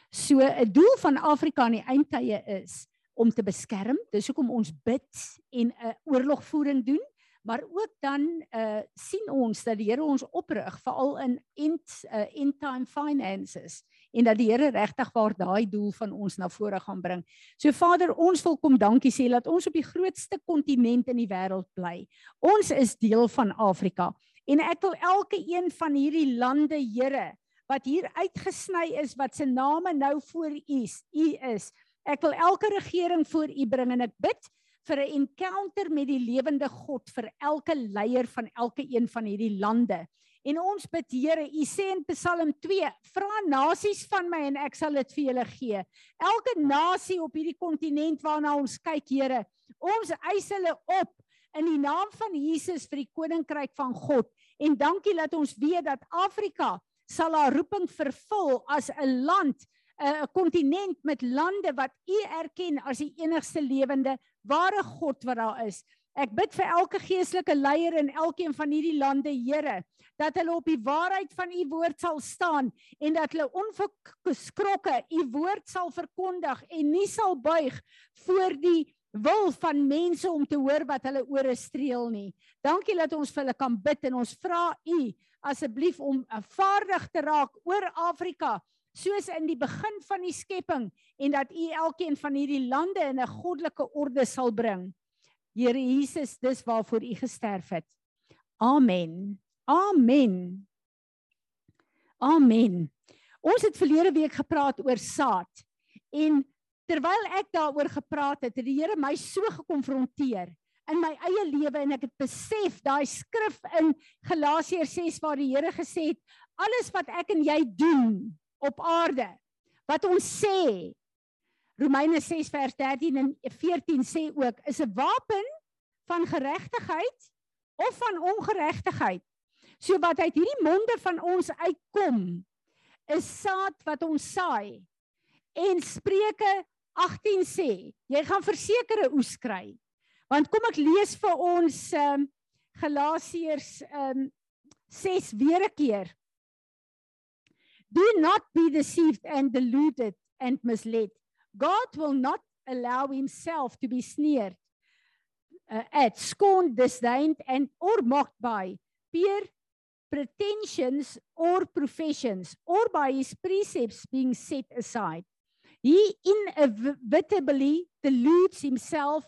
So 'n doel van Afrika in die eindtye is om te beskerm. Dis hoekom ons bid en 'n oorlogvoering doen, maar ook dan uh sien ons dat die Here ons oprig veral in end uh, end time finances en dat die Here regtig waar daai doel van ons na vore gaan bring. So Vader, ons wil kom dankie sê dat ons op die grootste kontinent in die wêreld bly. Ons is deel van Afrika en ek wil elke een van hierdie lande, Here, wat hier uitgesny is wat se name nou voor U is, U is. Ek wil elke regering voor U bring en ek bid vir 'n encounter met die lewende God vir elke leier van elke een van hierdie lande En ons bid Here, U sê in Psalm 2, vra nasies van my en ek sal dit vir julle gee. Elke nasie op hierdie kontinent waarna ons kyk, Here, ons eis hulle op in die naam van Jesus vir die koninkryk van God. En dankie dat ons weet dat Afrika sal haar roeping vervul as 'n land 'n kontinent met lande wat U erken as die enigste lewende ware God wat daar is. Ek bid vir elke geestelike leier in elkeen van hierdie lande, Here, dat hulle op die waarheid van U woord sal staan en dat hulle onverskrokke U woord sal verkondig en nie sal buig voor die wil van mense om te hoor wat hulle ore streel nie. Dankie dat ons vir hulle kan bid en ons vra U asseblief om vaardig te raak oor Afrika soos in die begin van die skepping en dat U elkeen van hierdie lande in 'n goddelike orde sal bring. Here Jesus, dis waarvoor U gesterf het. Amen. Amen. Amen. Ons het verlede week gepraat oor saad en terwyl ek daaroor gepraat het, het die Here my so gekonfronteer in my eie lewe en ek het besef daai skrif in Galasiërs 6 waar die Here gesê het alles wat ek en jy doen op aarde wat ons sê Romeine 6 vers 13 en 14 sê ook is 'n wapen van geregtigheid of van ongeregtigheid. So wat uit hierdie monde van ons uitkom is saad wat ons saai. En Spreuke 18 sê, jy gaan versekerde oes kry. Want kom ek lees vir ons ehm um, Galasiërs ehm um, 6 weer 'n keer. Do not be deceived and deluded and misled. God will not allow himself to be sneered uh, at, scorned, disdained, and or mocked by peer pretensions or professions, or by his precepts being set aside. He inevitably deludes himself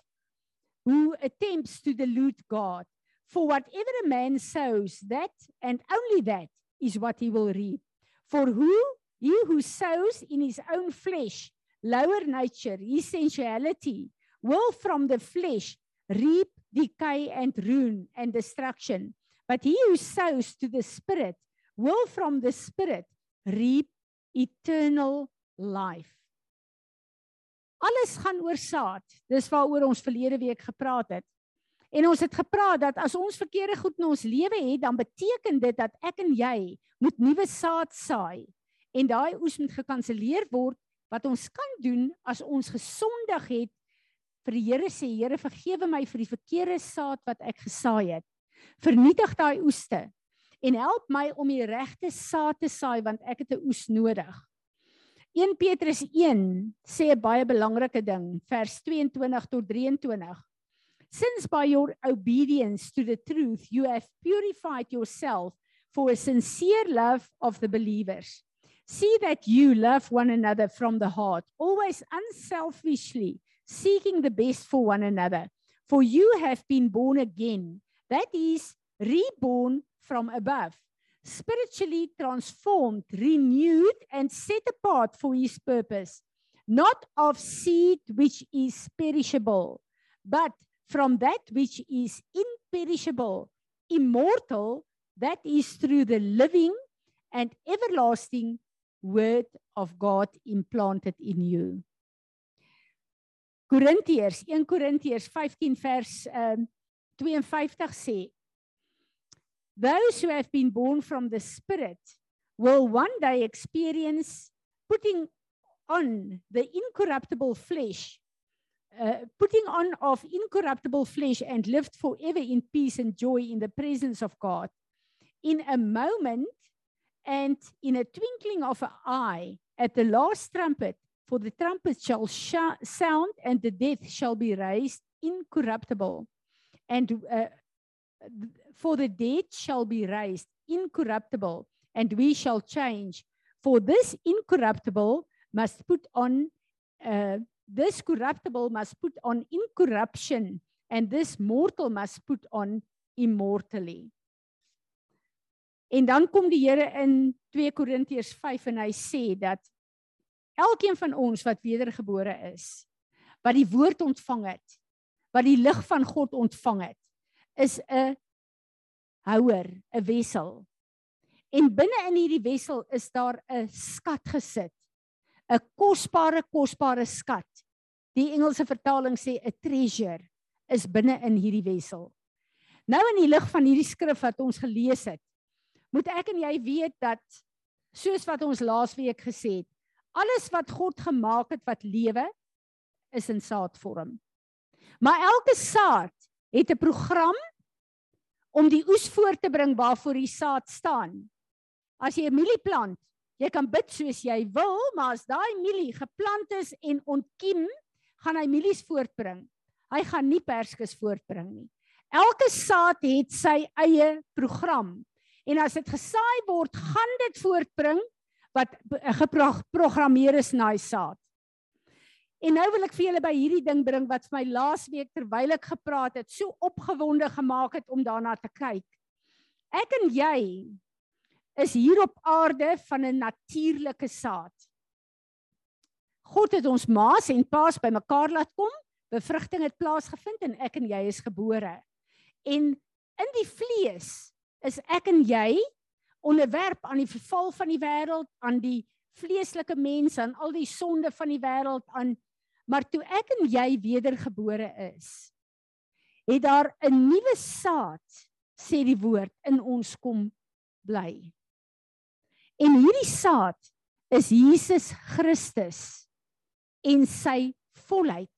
who attempts to delude God. For whatever a man sows, that and only that is what he will reap. For who he who sows in his own flesh, lower nature, his sensuality, will from the flesh reap decay and ruin and destruction. But he who sows to the Spirit will from the Spirit reap eternal life. Alles gaan oor saad. Dis waaroor ons verlede week gepraat het. En ons het gepraat dat as ons verkeerde goed in ons lewe het, dan beteken dit dat ek en jy moet nuwe saad saai. En daai oes moet gekanselleer word wat ons kan doen as ons gesondig het vir die Here sê Here vergewe my vir die verkeerde saad wat ek gesaai het. Vernietig daai oeste en help my om die regte saad te saai want ek het 'n oes nodig. 1 Petrus 1 sê 'n baie belangrike ding, vers 22 tot 23. Since by your obedience to the truth you have purified yourself for a sincere love of the believers. See that you love one another from the heart, always unselfishly seeking the best for one another. For you have been born again, that is, reborn from above, spiritually transformed, renewed, and set apart for his purpose, not of seed which is perishable, but from that which is imperishable, immortal, that is through the living and everlasting word of God implanted in you. Korintiërs 1 Korintiërs 15 vers um 52 sê Those who have been born from the spirit will one day experience putting on the incorruptible flesh uh, putting on of incorruptible flesh and lived forever in peace and joy in the presence of God in a moment and in a twinkling of an eye at the last trumpet For the trumpet shall sh- sound, and the dead shall be raised incorruptible. And uh, for the dead shall be raised incorruptible, and we shall change. For this incorruptible must put on, uh, this corruptible must put on incorruption, and this mortal must put on immortally. En dan kom die Here in 2 Korintiërs 5 en hy sê dat elkeen van ons wat wedergebore is, wat die woord ontvang het, wat die lig van God ontvang het, is 'n houer, 'n wissel En binne in hierdie wessel is daar 'n skat gesit. 'n Kosbare kosbare skat. Die Engelse vertaling sê 'n treasure is binne in hierdie wessel. Nou in die lig van hierdie skrif wat ons gelees het, moet ek en jy weet dat soos wat ons laasweek gesê het, alles wat God gemaak het wat lewe is in saadvorm. Maar elke saad het 'n program om die oes voort te bring waarvoor die saad staan. As jy 'n mielie plant, jy kan bid soos jy wil, maar as daai mielie geplant is en ontkiem, gaan hy mielies voortbring. Hy gaan nie perskes voortbring nie. Elke saad het sy eie program. En as dit gesaai word, gaan dit voortbring wat geprogrammeer is na die saad. En nou wil ek vir julle by hierdie ding bring wat vir my laasweek terwyl ek gepraat het, so opgewonde gemaak het om daarna te kyk. Ek en jy is hier op aarde van 'n natuurlike saad. God het ons maas en paas bymekaar laat kom. Bevrugting het plaasgevind en ek en jy is gebore. En in die vlees is ek en jy onderwerp aan die verval van die wêreld, aan die vleeslike mens, aan al die sonde van die wêreld, aan maar toe ek en jy wedergebore is, het daar 'n nuwe saad, sê die woord, in ons kom bly. En hierdie saad is Jesus Christus en sy volheid.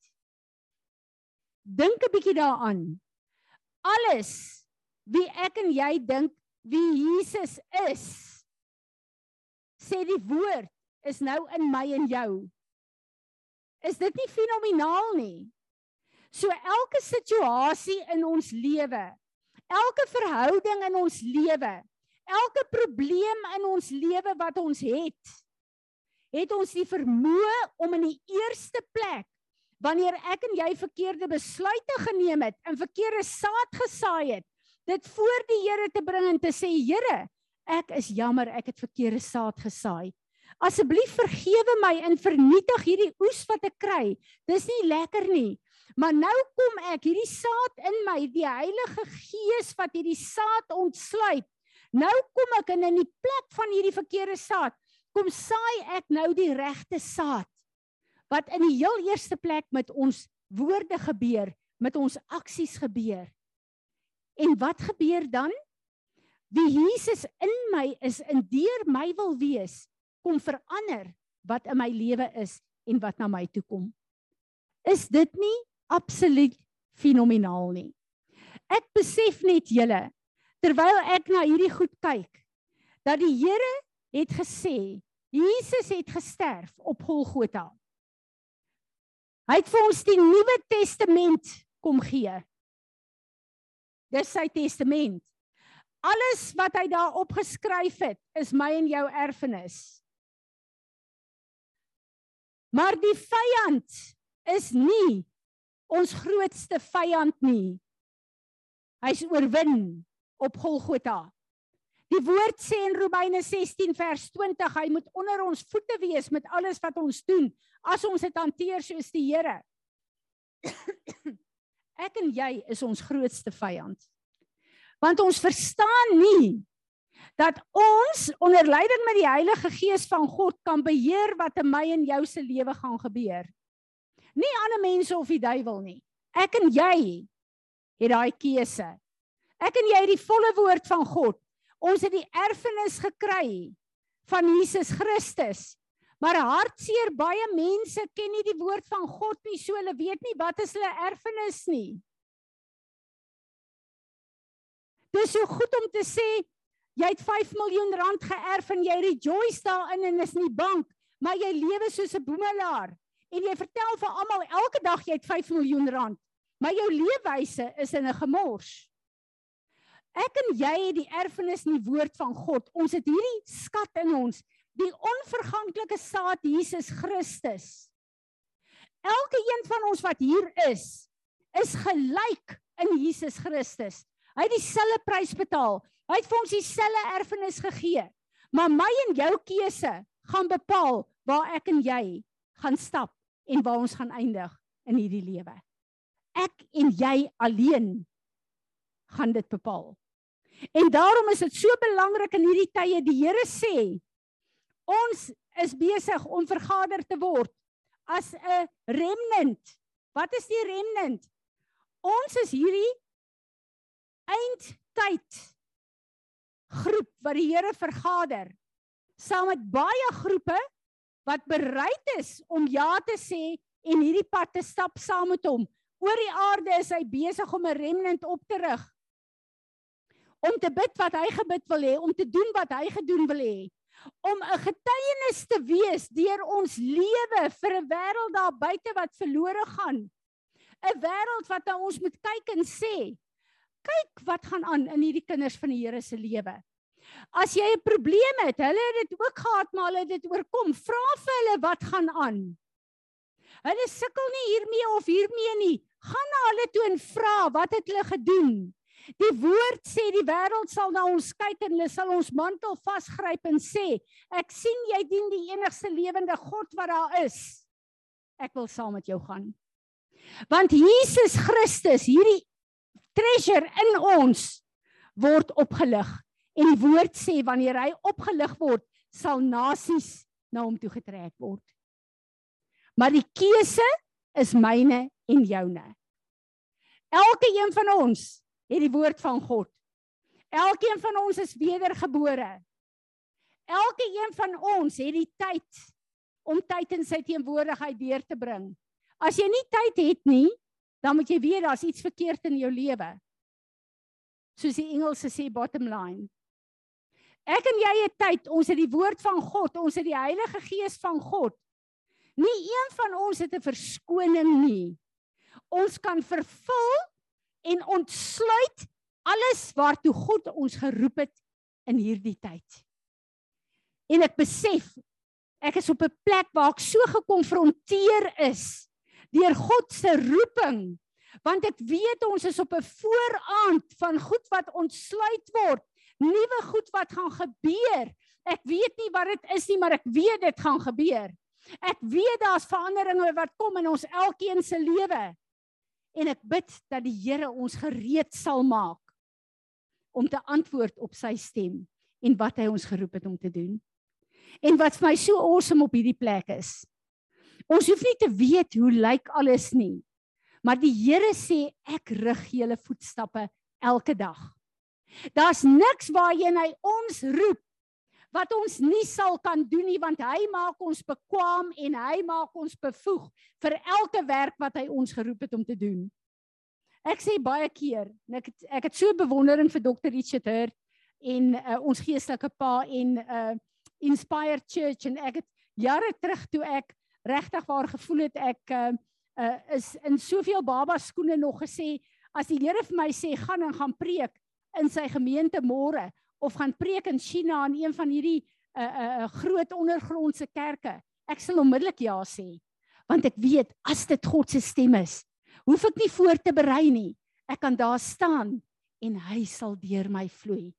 Dink 'n bietjie daaraan. Alles wie ek en jy dink wie Jesus is, sê die woord is nou in my en jou. Is dit nie fenomenaal nie? So elke situasie in ons lewe, elke verhouding in ons lewe, elke probleem in ons lewe wat ons het, het ons die vermoë om in die eerste plek wanneer ek en jy verkeerde besluite geneem het en verkeerde saad gesaai het, dit voor die Here te bring en te sê Here, ek is jammer ek het verkeerde saad gesaai. Asseblief vergewe my en vernietig hierdie oes wat ek kry. Dis nie lekker nie. Maar nou kom ek hierdie saad in my, die Heilige Gees wat hierdie saad ontsluit Nou kom ek in in die plek van hierdie verkeerde saad, kom saai ek nou die regte saad. Wat in die heel eerste plek met ons woorde gebeur, met ons aksies gebeur. En wat gebeur dan? Wie Jesus in my is en deur my wil wees, kom verander wat in my lewe is en wat na my toe kom. Is dit nie absoluut fenomenaal nie? Ek besef net julle, terwyl ek na hierdie goed kyk dat die Here het gesê Jesus het gesterf op Golgotha. Hy het vir ons die Nuwe Testament kom gee. Dis sy testament. Alles wat hy daar opgeskryf het, is my en jou erfenis. Maar die vyand is nie ons grootste vyand nie. Hy's oorwin op Golgotha. Die woord sê in Romeine 16 vers 20, hy moet onder ons voete wees met alles wat ons doen, as ons dit hanteer soos die Here. Ek en jy is ons grootste vyand. Want ons verstaan nie dat ons onder leiding met die Heilige Gees van God kan beheer wat in my en jou se lewe gaan gebeur. Nie ander mense of die duiwel nie. Ek en jy het daai keuse. Ek en jy het die volle woord van God. Ons het die erfenis gekry van Jesus Christus. Maar hartseer baie mense ken nie die woord van God nie, so hulle weet nie wat is hulle erfenis nie. Dis so goed om te sê jy het 5 miljoen rand geërf en jy rejoice daarin en is nie bang, maar jy lewe soos 'n boemelaar en jy vertel vir almal elke dag jy het 5 miljoen rand, maar jou leefwyse is in 'n gemors. Ek en jy het die erfenis in die woord van God. Ons het hierdie skat in ons, die onverganklike saad Jesus Christus. Elke een van ons wat hier is, is gelyk in Jesus Christus. Hy het dieselfde prys betaal. Hy het vir ons dieselfde erfenis gegee. Maar my en jou keuse gaan bepaal waar ek en jy gaan stap en waar ons gaan eindig in hierdie lewe. Ek en jy alleen gaan dit bepaal. En daarom is dit so belangrik in hierdie tye die Here sê ons is besig om vergader te word as 'n remnant. Wat is die remnant? Ons is hierdie eindtyd groep wat die Here vergader saam met baie groepe wat bereid is om ja te sê en hierdie pad te stap saam met hom. Oor die aarde is hy besig om 'n remnant op te rig. Om te bid wat hy gebid wil hê, om te doen wat hy gedoen wil hê. Om 'n getuienis te wees deur ons lewe vir 'n wêreld daar buite wat verlore gaan. 'n Wêreld wat na ons moet kyk en sê, kyk wat gaan aan in hierdie kinders van die Here se lewe. As jy 'n probleem het, hulle het dit ook gehad, maar hulle het dit oorkom. Vra vir hulle wat gaan aan. Hulle sukkel nie hiermee of hiermee nie. Gaan na hulle toe en vra wat het hulle gedoen. Die woord sê die wêreld sal na ons kyk en hulle sal ons mantel vasgryp en sê, ek sien jy dien die enigste lewende God wat daar is. Ek wil saam met jou gaan. Want Jesus Christus, hierdie treasure in ons word opgelig en die woord sê wanneer hy opgelig word, sal nasies na hom toe getrek word. Maar die keuse is myne en joune. Elke een van ons het die woord van God. Elkeen van ons is wedergebore. Elke een van ons het die tyd om tyd in sy teenwoordigheid deur te bring. As jy nie tyd het nie, dan moet jy weet daar's iets verkeerd in jou lewe. Soos die Engelse sê bottom line. Ek en jy het tyd, ons het die woord van God, ons het die Heilige Gees van God. Nie een van ons het 'n verskoning nie. Ons kan vervul en ontsluit alles waartoe God ons geroep het in hierdie tyd. En ek besef ek is op 'n plek waar ek so gekonfronteer is deur God se roeping want ek weet ons is op 'n vooraand van goed wat ontsluit word, nuwe goed wat gaan gebeur. Ek weet nie wat dit is nie, maar ek weet dit gaan gebeur. Ek weet daar's veranderinge wat kom in ons elkeen se lewe. En ek bid dat die Here ons gereed sal maak om te antwoord op sy stem en wat hy ons geroep het om te doen. En wat vir my so awesome op hierdie plek is. Ons hoef nie te weet hoe lyk alles nie. Maar die Here sê ek rig julle voetstappe elke dag. Daar's niks waarheen hy ons roep wat ons nie sal kan doen nie want hy maak ons bekwam en hy maak ons bevoeg vir elke werk wat hy ons geroep het om te doen. Ek sê baie keer, ek het, ek het so bewondering vir Dr. Richard Hurt en uh, ons geestelike pa en uh Inspired Church en ek het jare terug toe ek regtig waar gevoel het ek uh, uh is in soveel baba skoene nog gesê as die Here vir my sê gaan en gaan preek in sy gemeente môre of gaan preek in China in een van hierdie uh uh groot ondergrondse kerke. Ek sal onmiddellik ja sê. Want ek weet as dit God se stem is, hoef ek nie voor te berei nie. Ek kan daar staan en hy sal deur my vloei.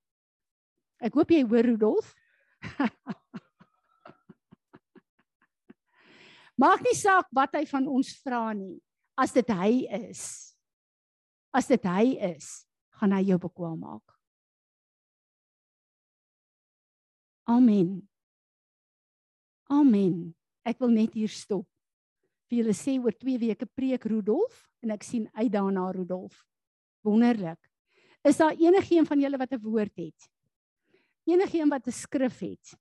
Ek hoop jy hoor Rudolf. Maak nie saak wat hy van ons vra nie. As dit hy is. As dit hy is, gaan hy jou bekwam maak. Amen. Amen. Ek wil net hier stop. Vir julle sê oor 2 weke preek Rudolf en ek sien uit daarna Rudolf. Wonderlik. Is daar enigiemand van julle wat 'n woord het? Enigiemand wat 'n skrif het?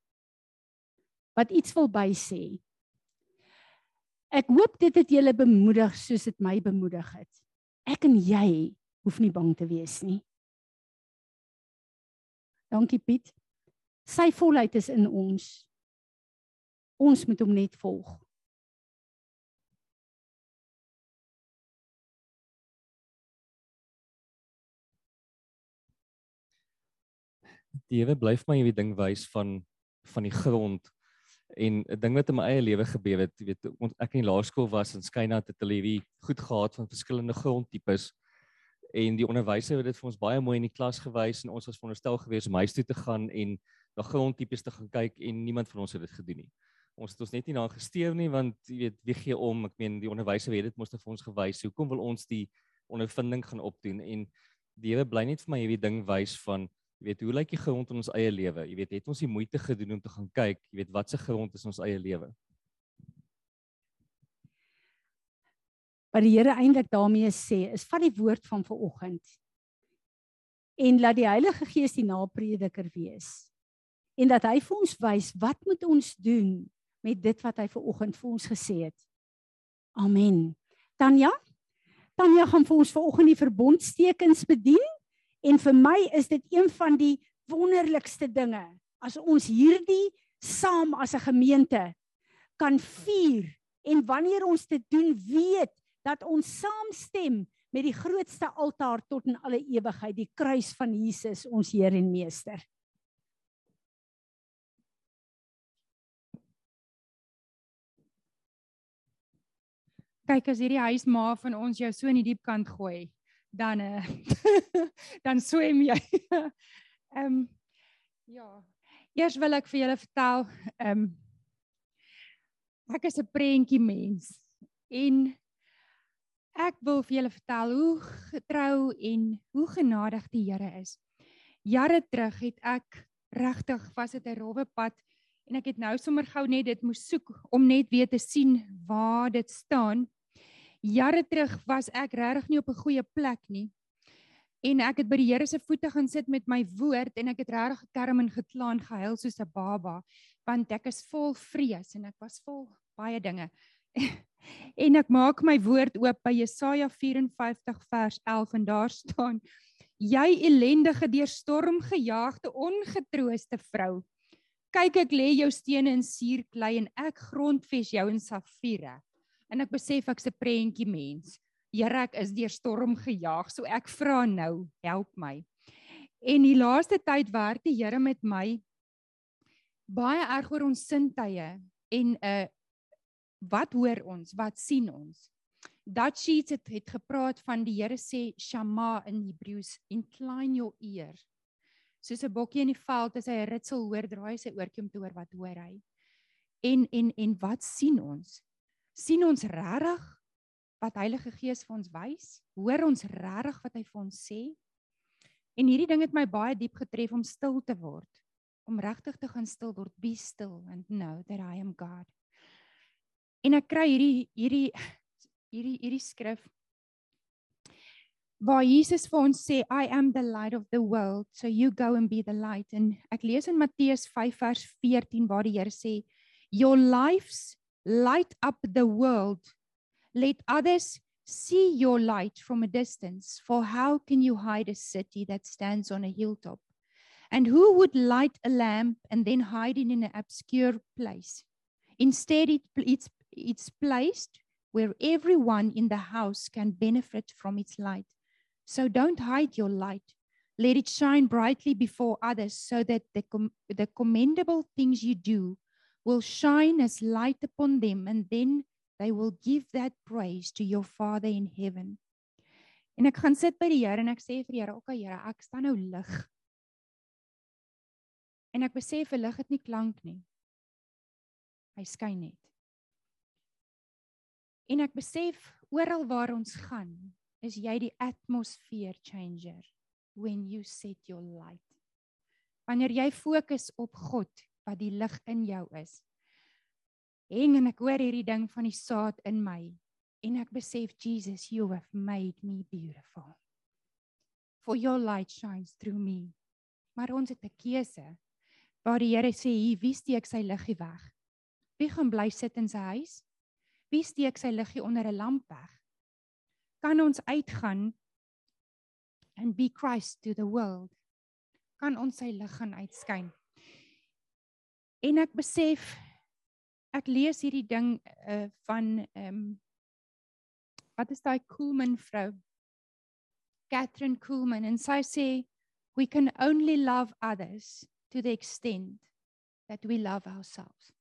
Wat iets wil bysê? Ek hoop dit het julle bemoedig soos dit my bemoedig het. Ek en jy hoef nie bang te wees nie. Dankie Piet. Sy volheid is in ons. Ons moet hom net volg. Die Here bly vir my hierdie ding wys van van die grond en 'n ding wat in my eie lewe gebeur het, jy weet, ek in laerskool was en skyna het hulle hierdie goed gehad van verskillende grondtipes en die onderwyser het dit vir ons baie mooi in die klas gewys en ons was veronderstel gewees om huis toe te gaan en na grondtipes te gaan kyk en niemand van ons het dit gedoen nie. Ons het ons net nie na gesteer nie want jy weet wie gee om? Ek meen die onderwyser het dit mos vir ons gewys. Hoekom wil ons die ondervinding gaan opdoen en die Here bly net vir my hierdie ding wys van Jy weet, hoe lyk die grond in ons eie lewe? Jy weet, het ons die moeite gedoen om te gaan kyk, jy weet, wat se grond is ons eie lewe? Wat die Here eintlik daarmee sê, is vat die woord van vanoggend en laat die Heilige Gees die naprediker wees. En dat hy vir ons wys wat moet ons doen met dit wat hy vanoggend vir ons gesê het. Amen. Tanya? Tanya gaan vir ons vanoggend die verbondstekens bedien en vir my is dit een van die wonderlikste dinge as ons hierdie saam as 'n gemeente kan vier en wanneer ons dit doen weet dat ons saamstem met die grootste altaar tot in alle ewigheid die kruis van Jesus ons Heer en Meester. kyk as hierdie huisma van ons jou so in die diep kant gooi, dan uh, dan swem jy. Ehm um, ja. Eers wil ek vir julle vertel, ehm um, ek is 'n prentjie mens en ek wil vir julle vertel hoe getrou en hoe genadig die Here is. Jare terug het ek regtig was dit 'n rowwe pad en ek het nou sommer gou net dit moes soek om net weer te sien waar dit staan jare terug was ek regtig nie op 'n goeie plek nie. En ek het by die Here se voete gaan sit met my woord en ek het regtig gekerm en geklaan gehuil soos 'n baba want ek is vol vrees en ek was vol baie dinge. en ek maak my woord oop by Jesaja 54 vers 11 en daar staan: Jy ellendige deur storm gejaagde ongetrooste vrou, kyk ek lê jou stene in suurklei en ek grondves jou in safiere en ek besef ek's 'n prentjie mens. Here, ek is deur storm gejaag, so ek vra nou, help my. En die laaste tyd werk die Here met my baie erg oor ons sintuie en 'n uh, wat hoor ons, wat sien ons? Dat sheets het, het gepraat van die Here sê shama in Hebreëus, incline your ear. Soos 'n bokkie in die veld as hy 'n ritsel hoor, draai sy oortjie om te hoor wat hoor hy. En en en wat sien ons? Sien ons regtig wat Heilige Gees vir ons wys? Hoor ons regtig wat hy vir ons sê? En hierdie ding het my baie diep getref om stil te word, om regtig te gaan stil word, be still and know that I am God. En ek kry hierdie hierdie hierdie hierdie skrif waar Jesus vir ons sê I am the light of the world, so you go and be the light. En ek lees in Matteus 5 vers 14 waar die Here sê your lives light up the world. Let others see your light from a distance. For how can you hide a city that stands on a hilltop? And who would light a lamp and then hide it in an obscure place? Instead, it, it's, it's placed where everyone in the house can benefit from its light. So don't hide your light. Let it shine brightly before others so that the, com- the commendable things you do will shine as light upon them and then they will give that praise to your Father in heaven. En ek gaan sit by die Here en ek sê vir die Here, "Oké Here, ek staan nou lig." En ek besef 'n lig het nie klank nie. Hy skyn net. En ek besef oral waar ons gaan, is jy die atmosphere changer when you set your light. Wanneer jy fokus op God, wat die lig in jou is. Heng en ek hoor hierdie ding van die saad in my en ek besef Jesus you have made me beautiful. For your light shines through me. Maar ons het 'n keuse. Waar die Here sê, "Hier, wie steek sy liggie weg? Wie gaan bly sit in sy huis? Wie steek sy liggie onder 'n lamp weg?" Kan ons uitgaan and be Christ to the world? Kan ons sy lig gaan uitskyn? En ek besef ek lees hierdie ding uh van ehm um, wat is daai Koolman vrou? Catherine Koolman en sy sê we can only love others to the extent that we love ourselves.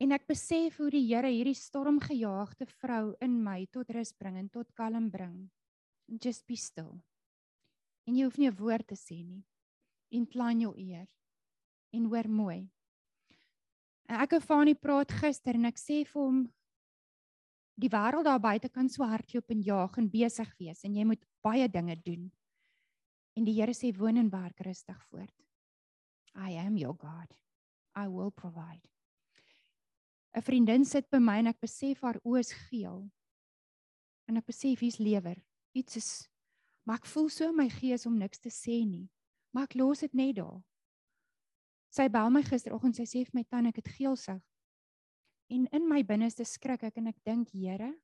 En ek besef hoe die Here hierdie stormgejaagde vrou in my tot rus bring en tot kalm bring. Just be still. En jy hoef nie 'n woord te sê nie. Incline your ear en hoor mooi. En ek en Fanie praat gister en ek sê vir hom die wêreld daar buite kan so hardloop en jaag en besig wees en jy moet baie dinge doen. En die Here sê woon en werk rustig voort. I am your God. I will provide. 'n Vriendin sit by my en ek besef haar oë is geel. En ek besef hier's lewer. Iets is maar ek voel so in my gees om niks te sê nie. Maar ek los dit net daar. Sy bel my gisteroggend, sy sê vir my tannie ek het geelsig. En in my binneste skrik ek en ek dink Here,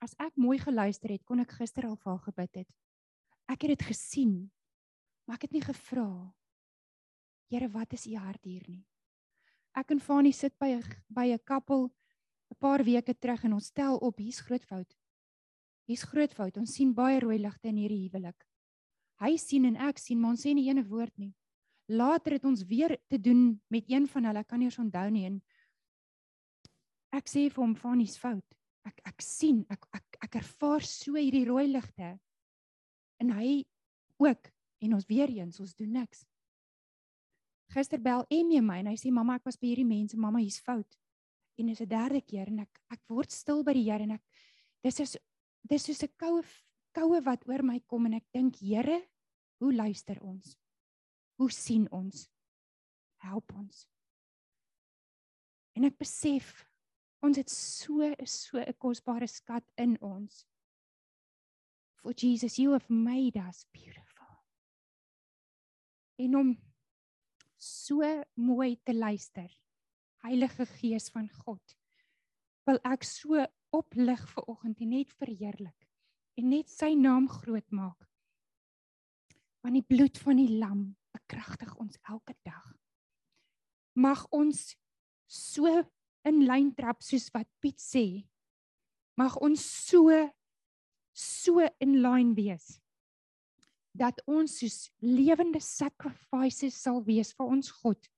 as ek mooi geluister het, kon ek gister al vir haar gebid het. Ek het dit gesien, maar ek het nie gevra. Here, wat is u hart hier nie? Ek en Fanie sit by 'n by 'n kappel 'n paar weke terug en ons stel op hier's groot fout. Hier's groot fout. Ons sien baie rooi ligte in hierdie huwelik. Hy sien en ek sien, maar ons sê nie ene woord nie. Later het ons weer te doen met een van hulle, ek kan nie eens onthou nie en ek sê vir hom Fanny's fout. Ek ek sien, ek ek ek ervaar so hierdie rooi ligte. En hy ook en ons weer eens, ons doen niks. Gister bel Emmy my en hy sê mamma ek was by hierdie mense, mamma hier's fout. En dis 'n derde keer en ek ek word stil by die Here en ek dis is dis soos 'n koue koue wat oor my kom en ek dink Here, hoe luister ons? Hoe sien ons? Help ons. En ek besef Ons het so so 'n kosbare skat in ons. For Jesus, you have made us beautiful. En om so mooi te luister. Heilige Gees van God. Wil ek so oplig vir oggend en net verheerlik en net sy naam groot maak. Want die bloed van die lam bekragtig ons elke dag. Mag ons so in lyn trap soos wat Piet sê. Mag ons so so in lyn wees dat ons soos lewende sacrifices sal wees vir ons God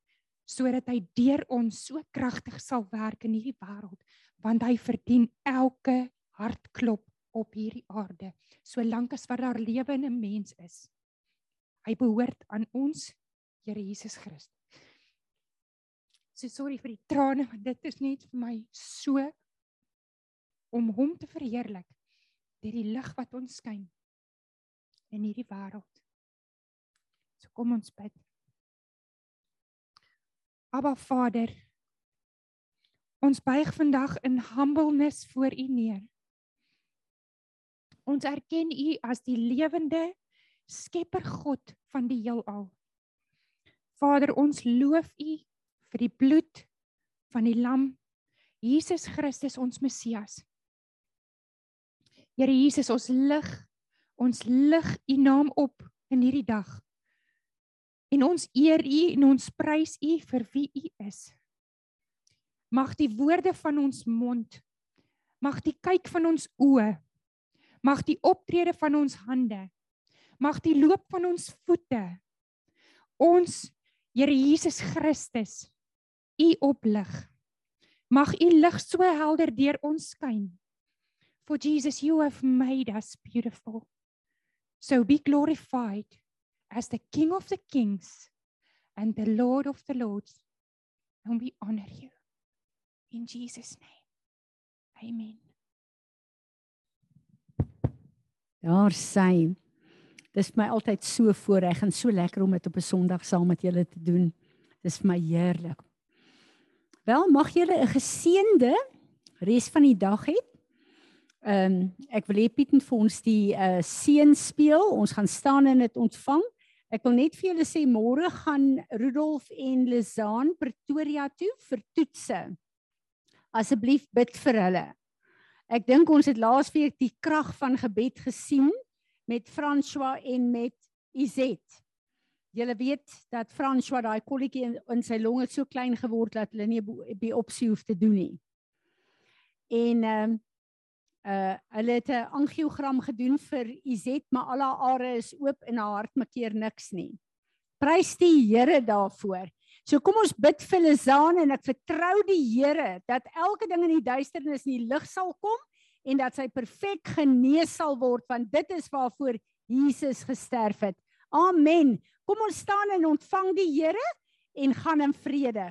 sodat hy deur ons so kragtig sal werk in hierdie wêreld want hy verdien elke hartklop op hierdie aarde solank as wat daar lewe in 'n mens is hy behoort aan ons Here Jesus Christus So sorry vir die trane want dit is net vir my so om hom te verheerlik deur die lig wat ons skyn in hierdie wêreld. So kom ons bid. Aba Vader, ons buig vandag in humbleness voor U neer. Ons erken U as die lewende Skepper God van die heelal. Vader, ons loof U vir die bloed van die lam Jesus Christus ons Messias. Here Jesus, ons lig ons lig u naam op in hierdie dag. En ons eer u en ons prys u vir wie u is. Mag die woorde van ons mond, mag die kyk van ons oë, mag die optrede van ons hande, mag die loop van ons voete ons Here Jesus Christus u oplig. Mag u lig so helder deur ons skyn. For Jesus you have made us beautiful. So be glorified as the King of the Kings and the Lord of the Lords. And we honor you. In Jesus name. Amen. Daar sy. Dis my altyd so voorreg en so lekker om dit op 'n Sondag saam met julle te doen. Dis vir my heerlik. Wel, mag julle 'n geseënde res van die dag hê. Ehm um, ek wil Piet moet vir ons die uh seën speel. Ons gaan staan en dit ontvang. Ek wil net vir julle sê môre gaan Rudolf en Lizaan Pretoria toe vir toetse. Asseblief bid vir hulle. Ek dink ons het laasweek die krag van gebed gesien met François en met Izet. Julle weet dat François daai kolletjie in, in sy longe so klein geword dat hulle nie by opsie hoef te doen nie. En ehm uh, uh hulle het 'n angiogram gedoen vir Izet, maar al haar are is oop en haar hart maak keer niks nie. Prys die Here daarvoor. So kom ons bid vir Lizaan en ek vertrou die Here dat elke ding in die duisternis in die lig sal kom en dat sy perfek genees sal word want dit is waarvoor Jesus gesterf het. Amen. Kom ons staan en ontvang die Here en gaan in vrede.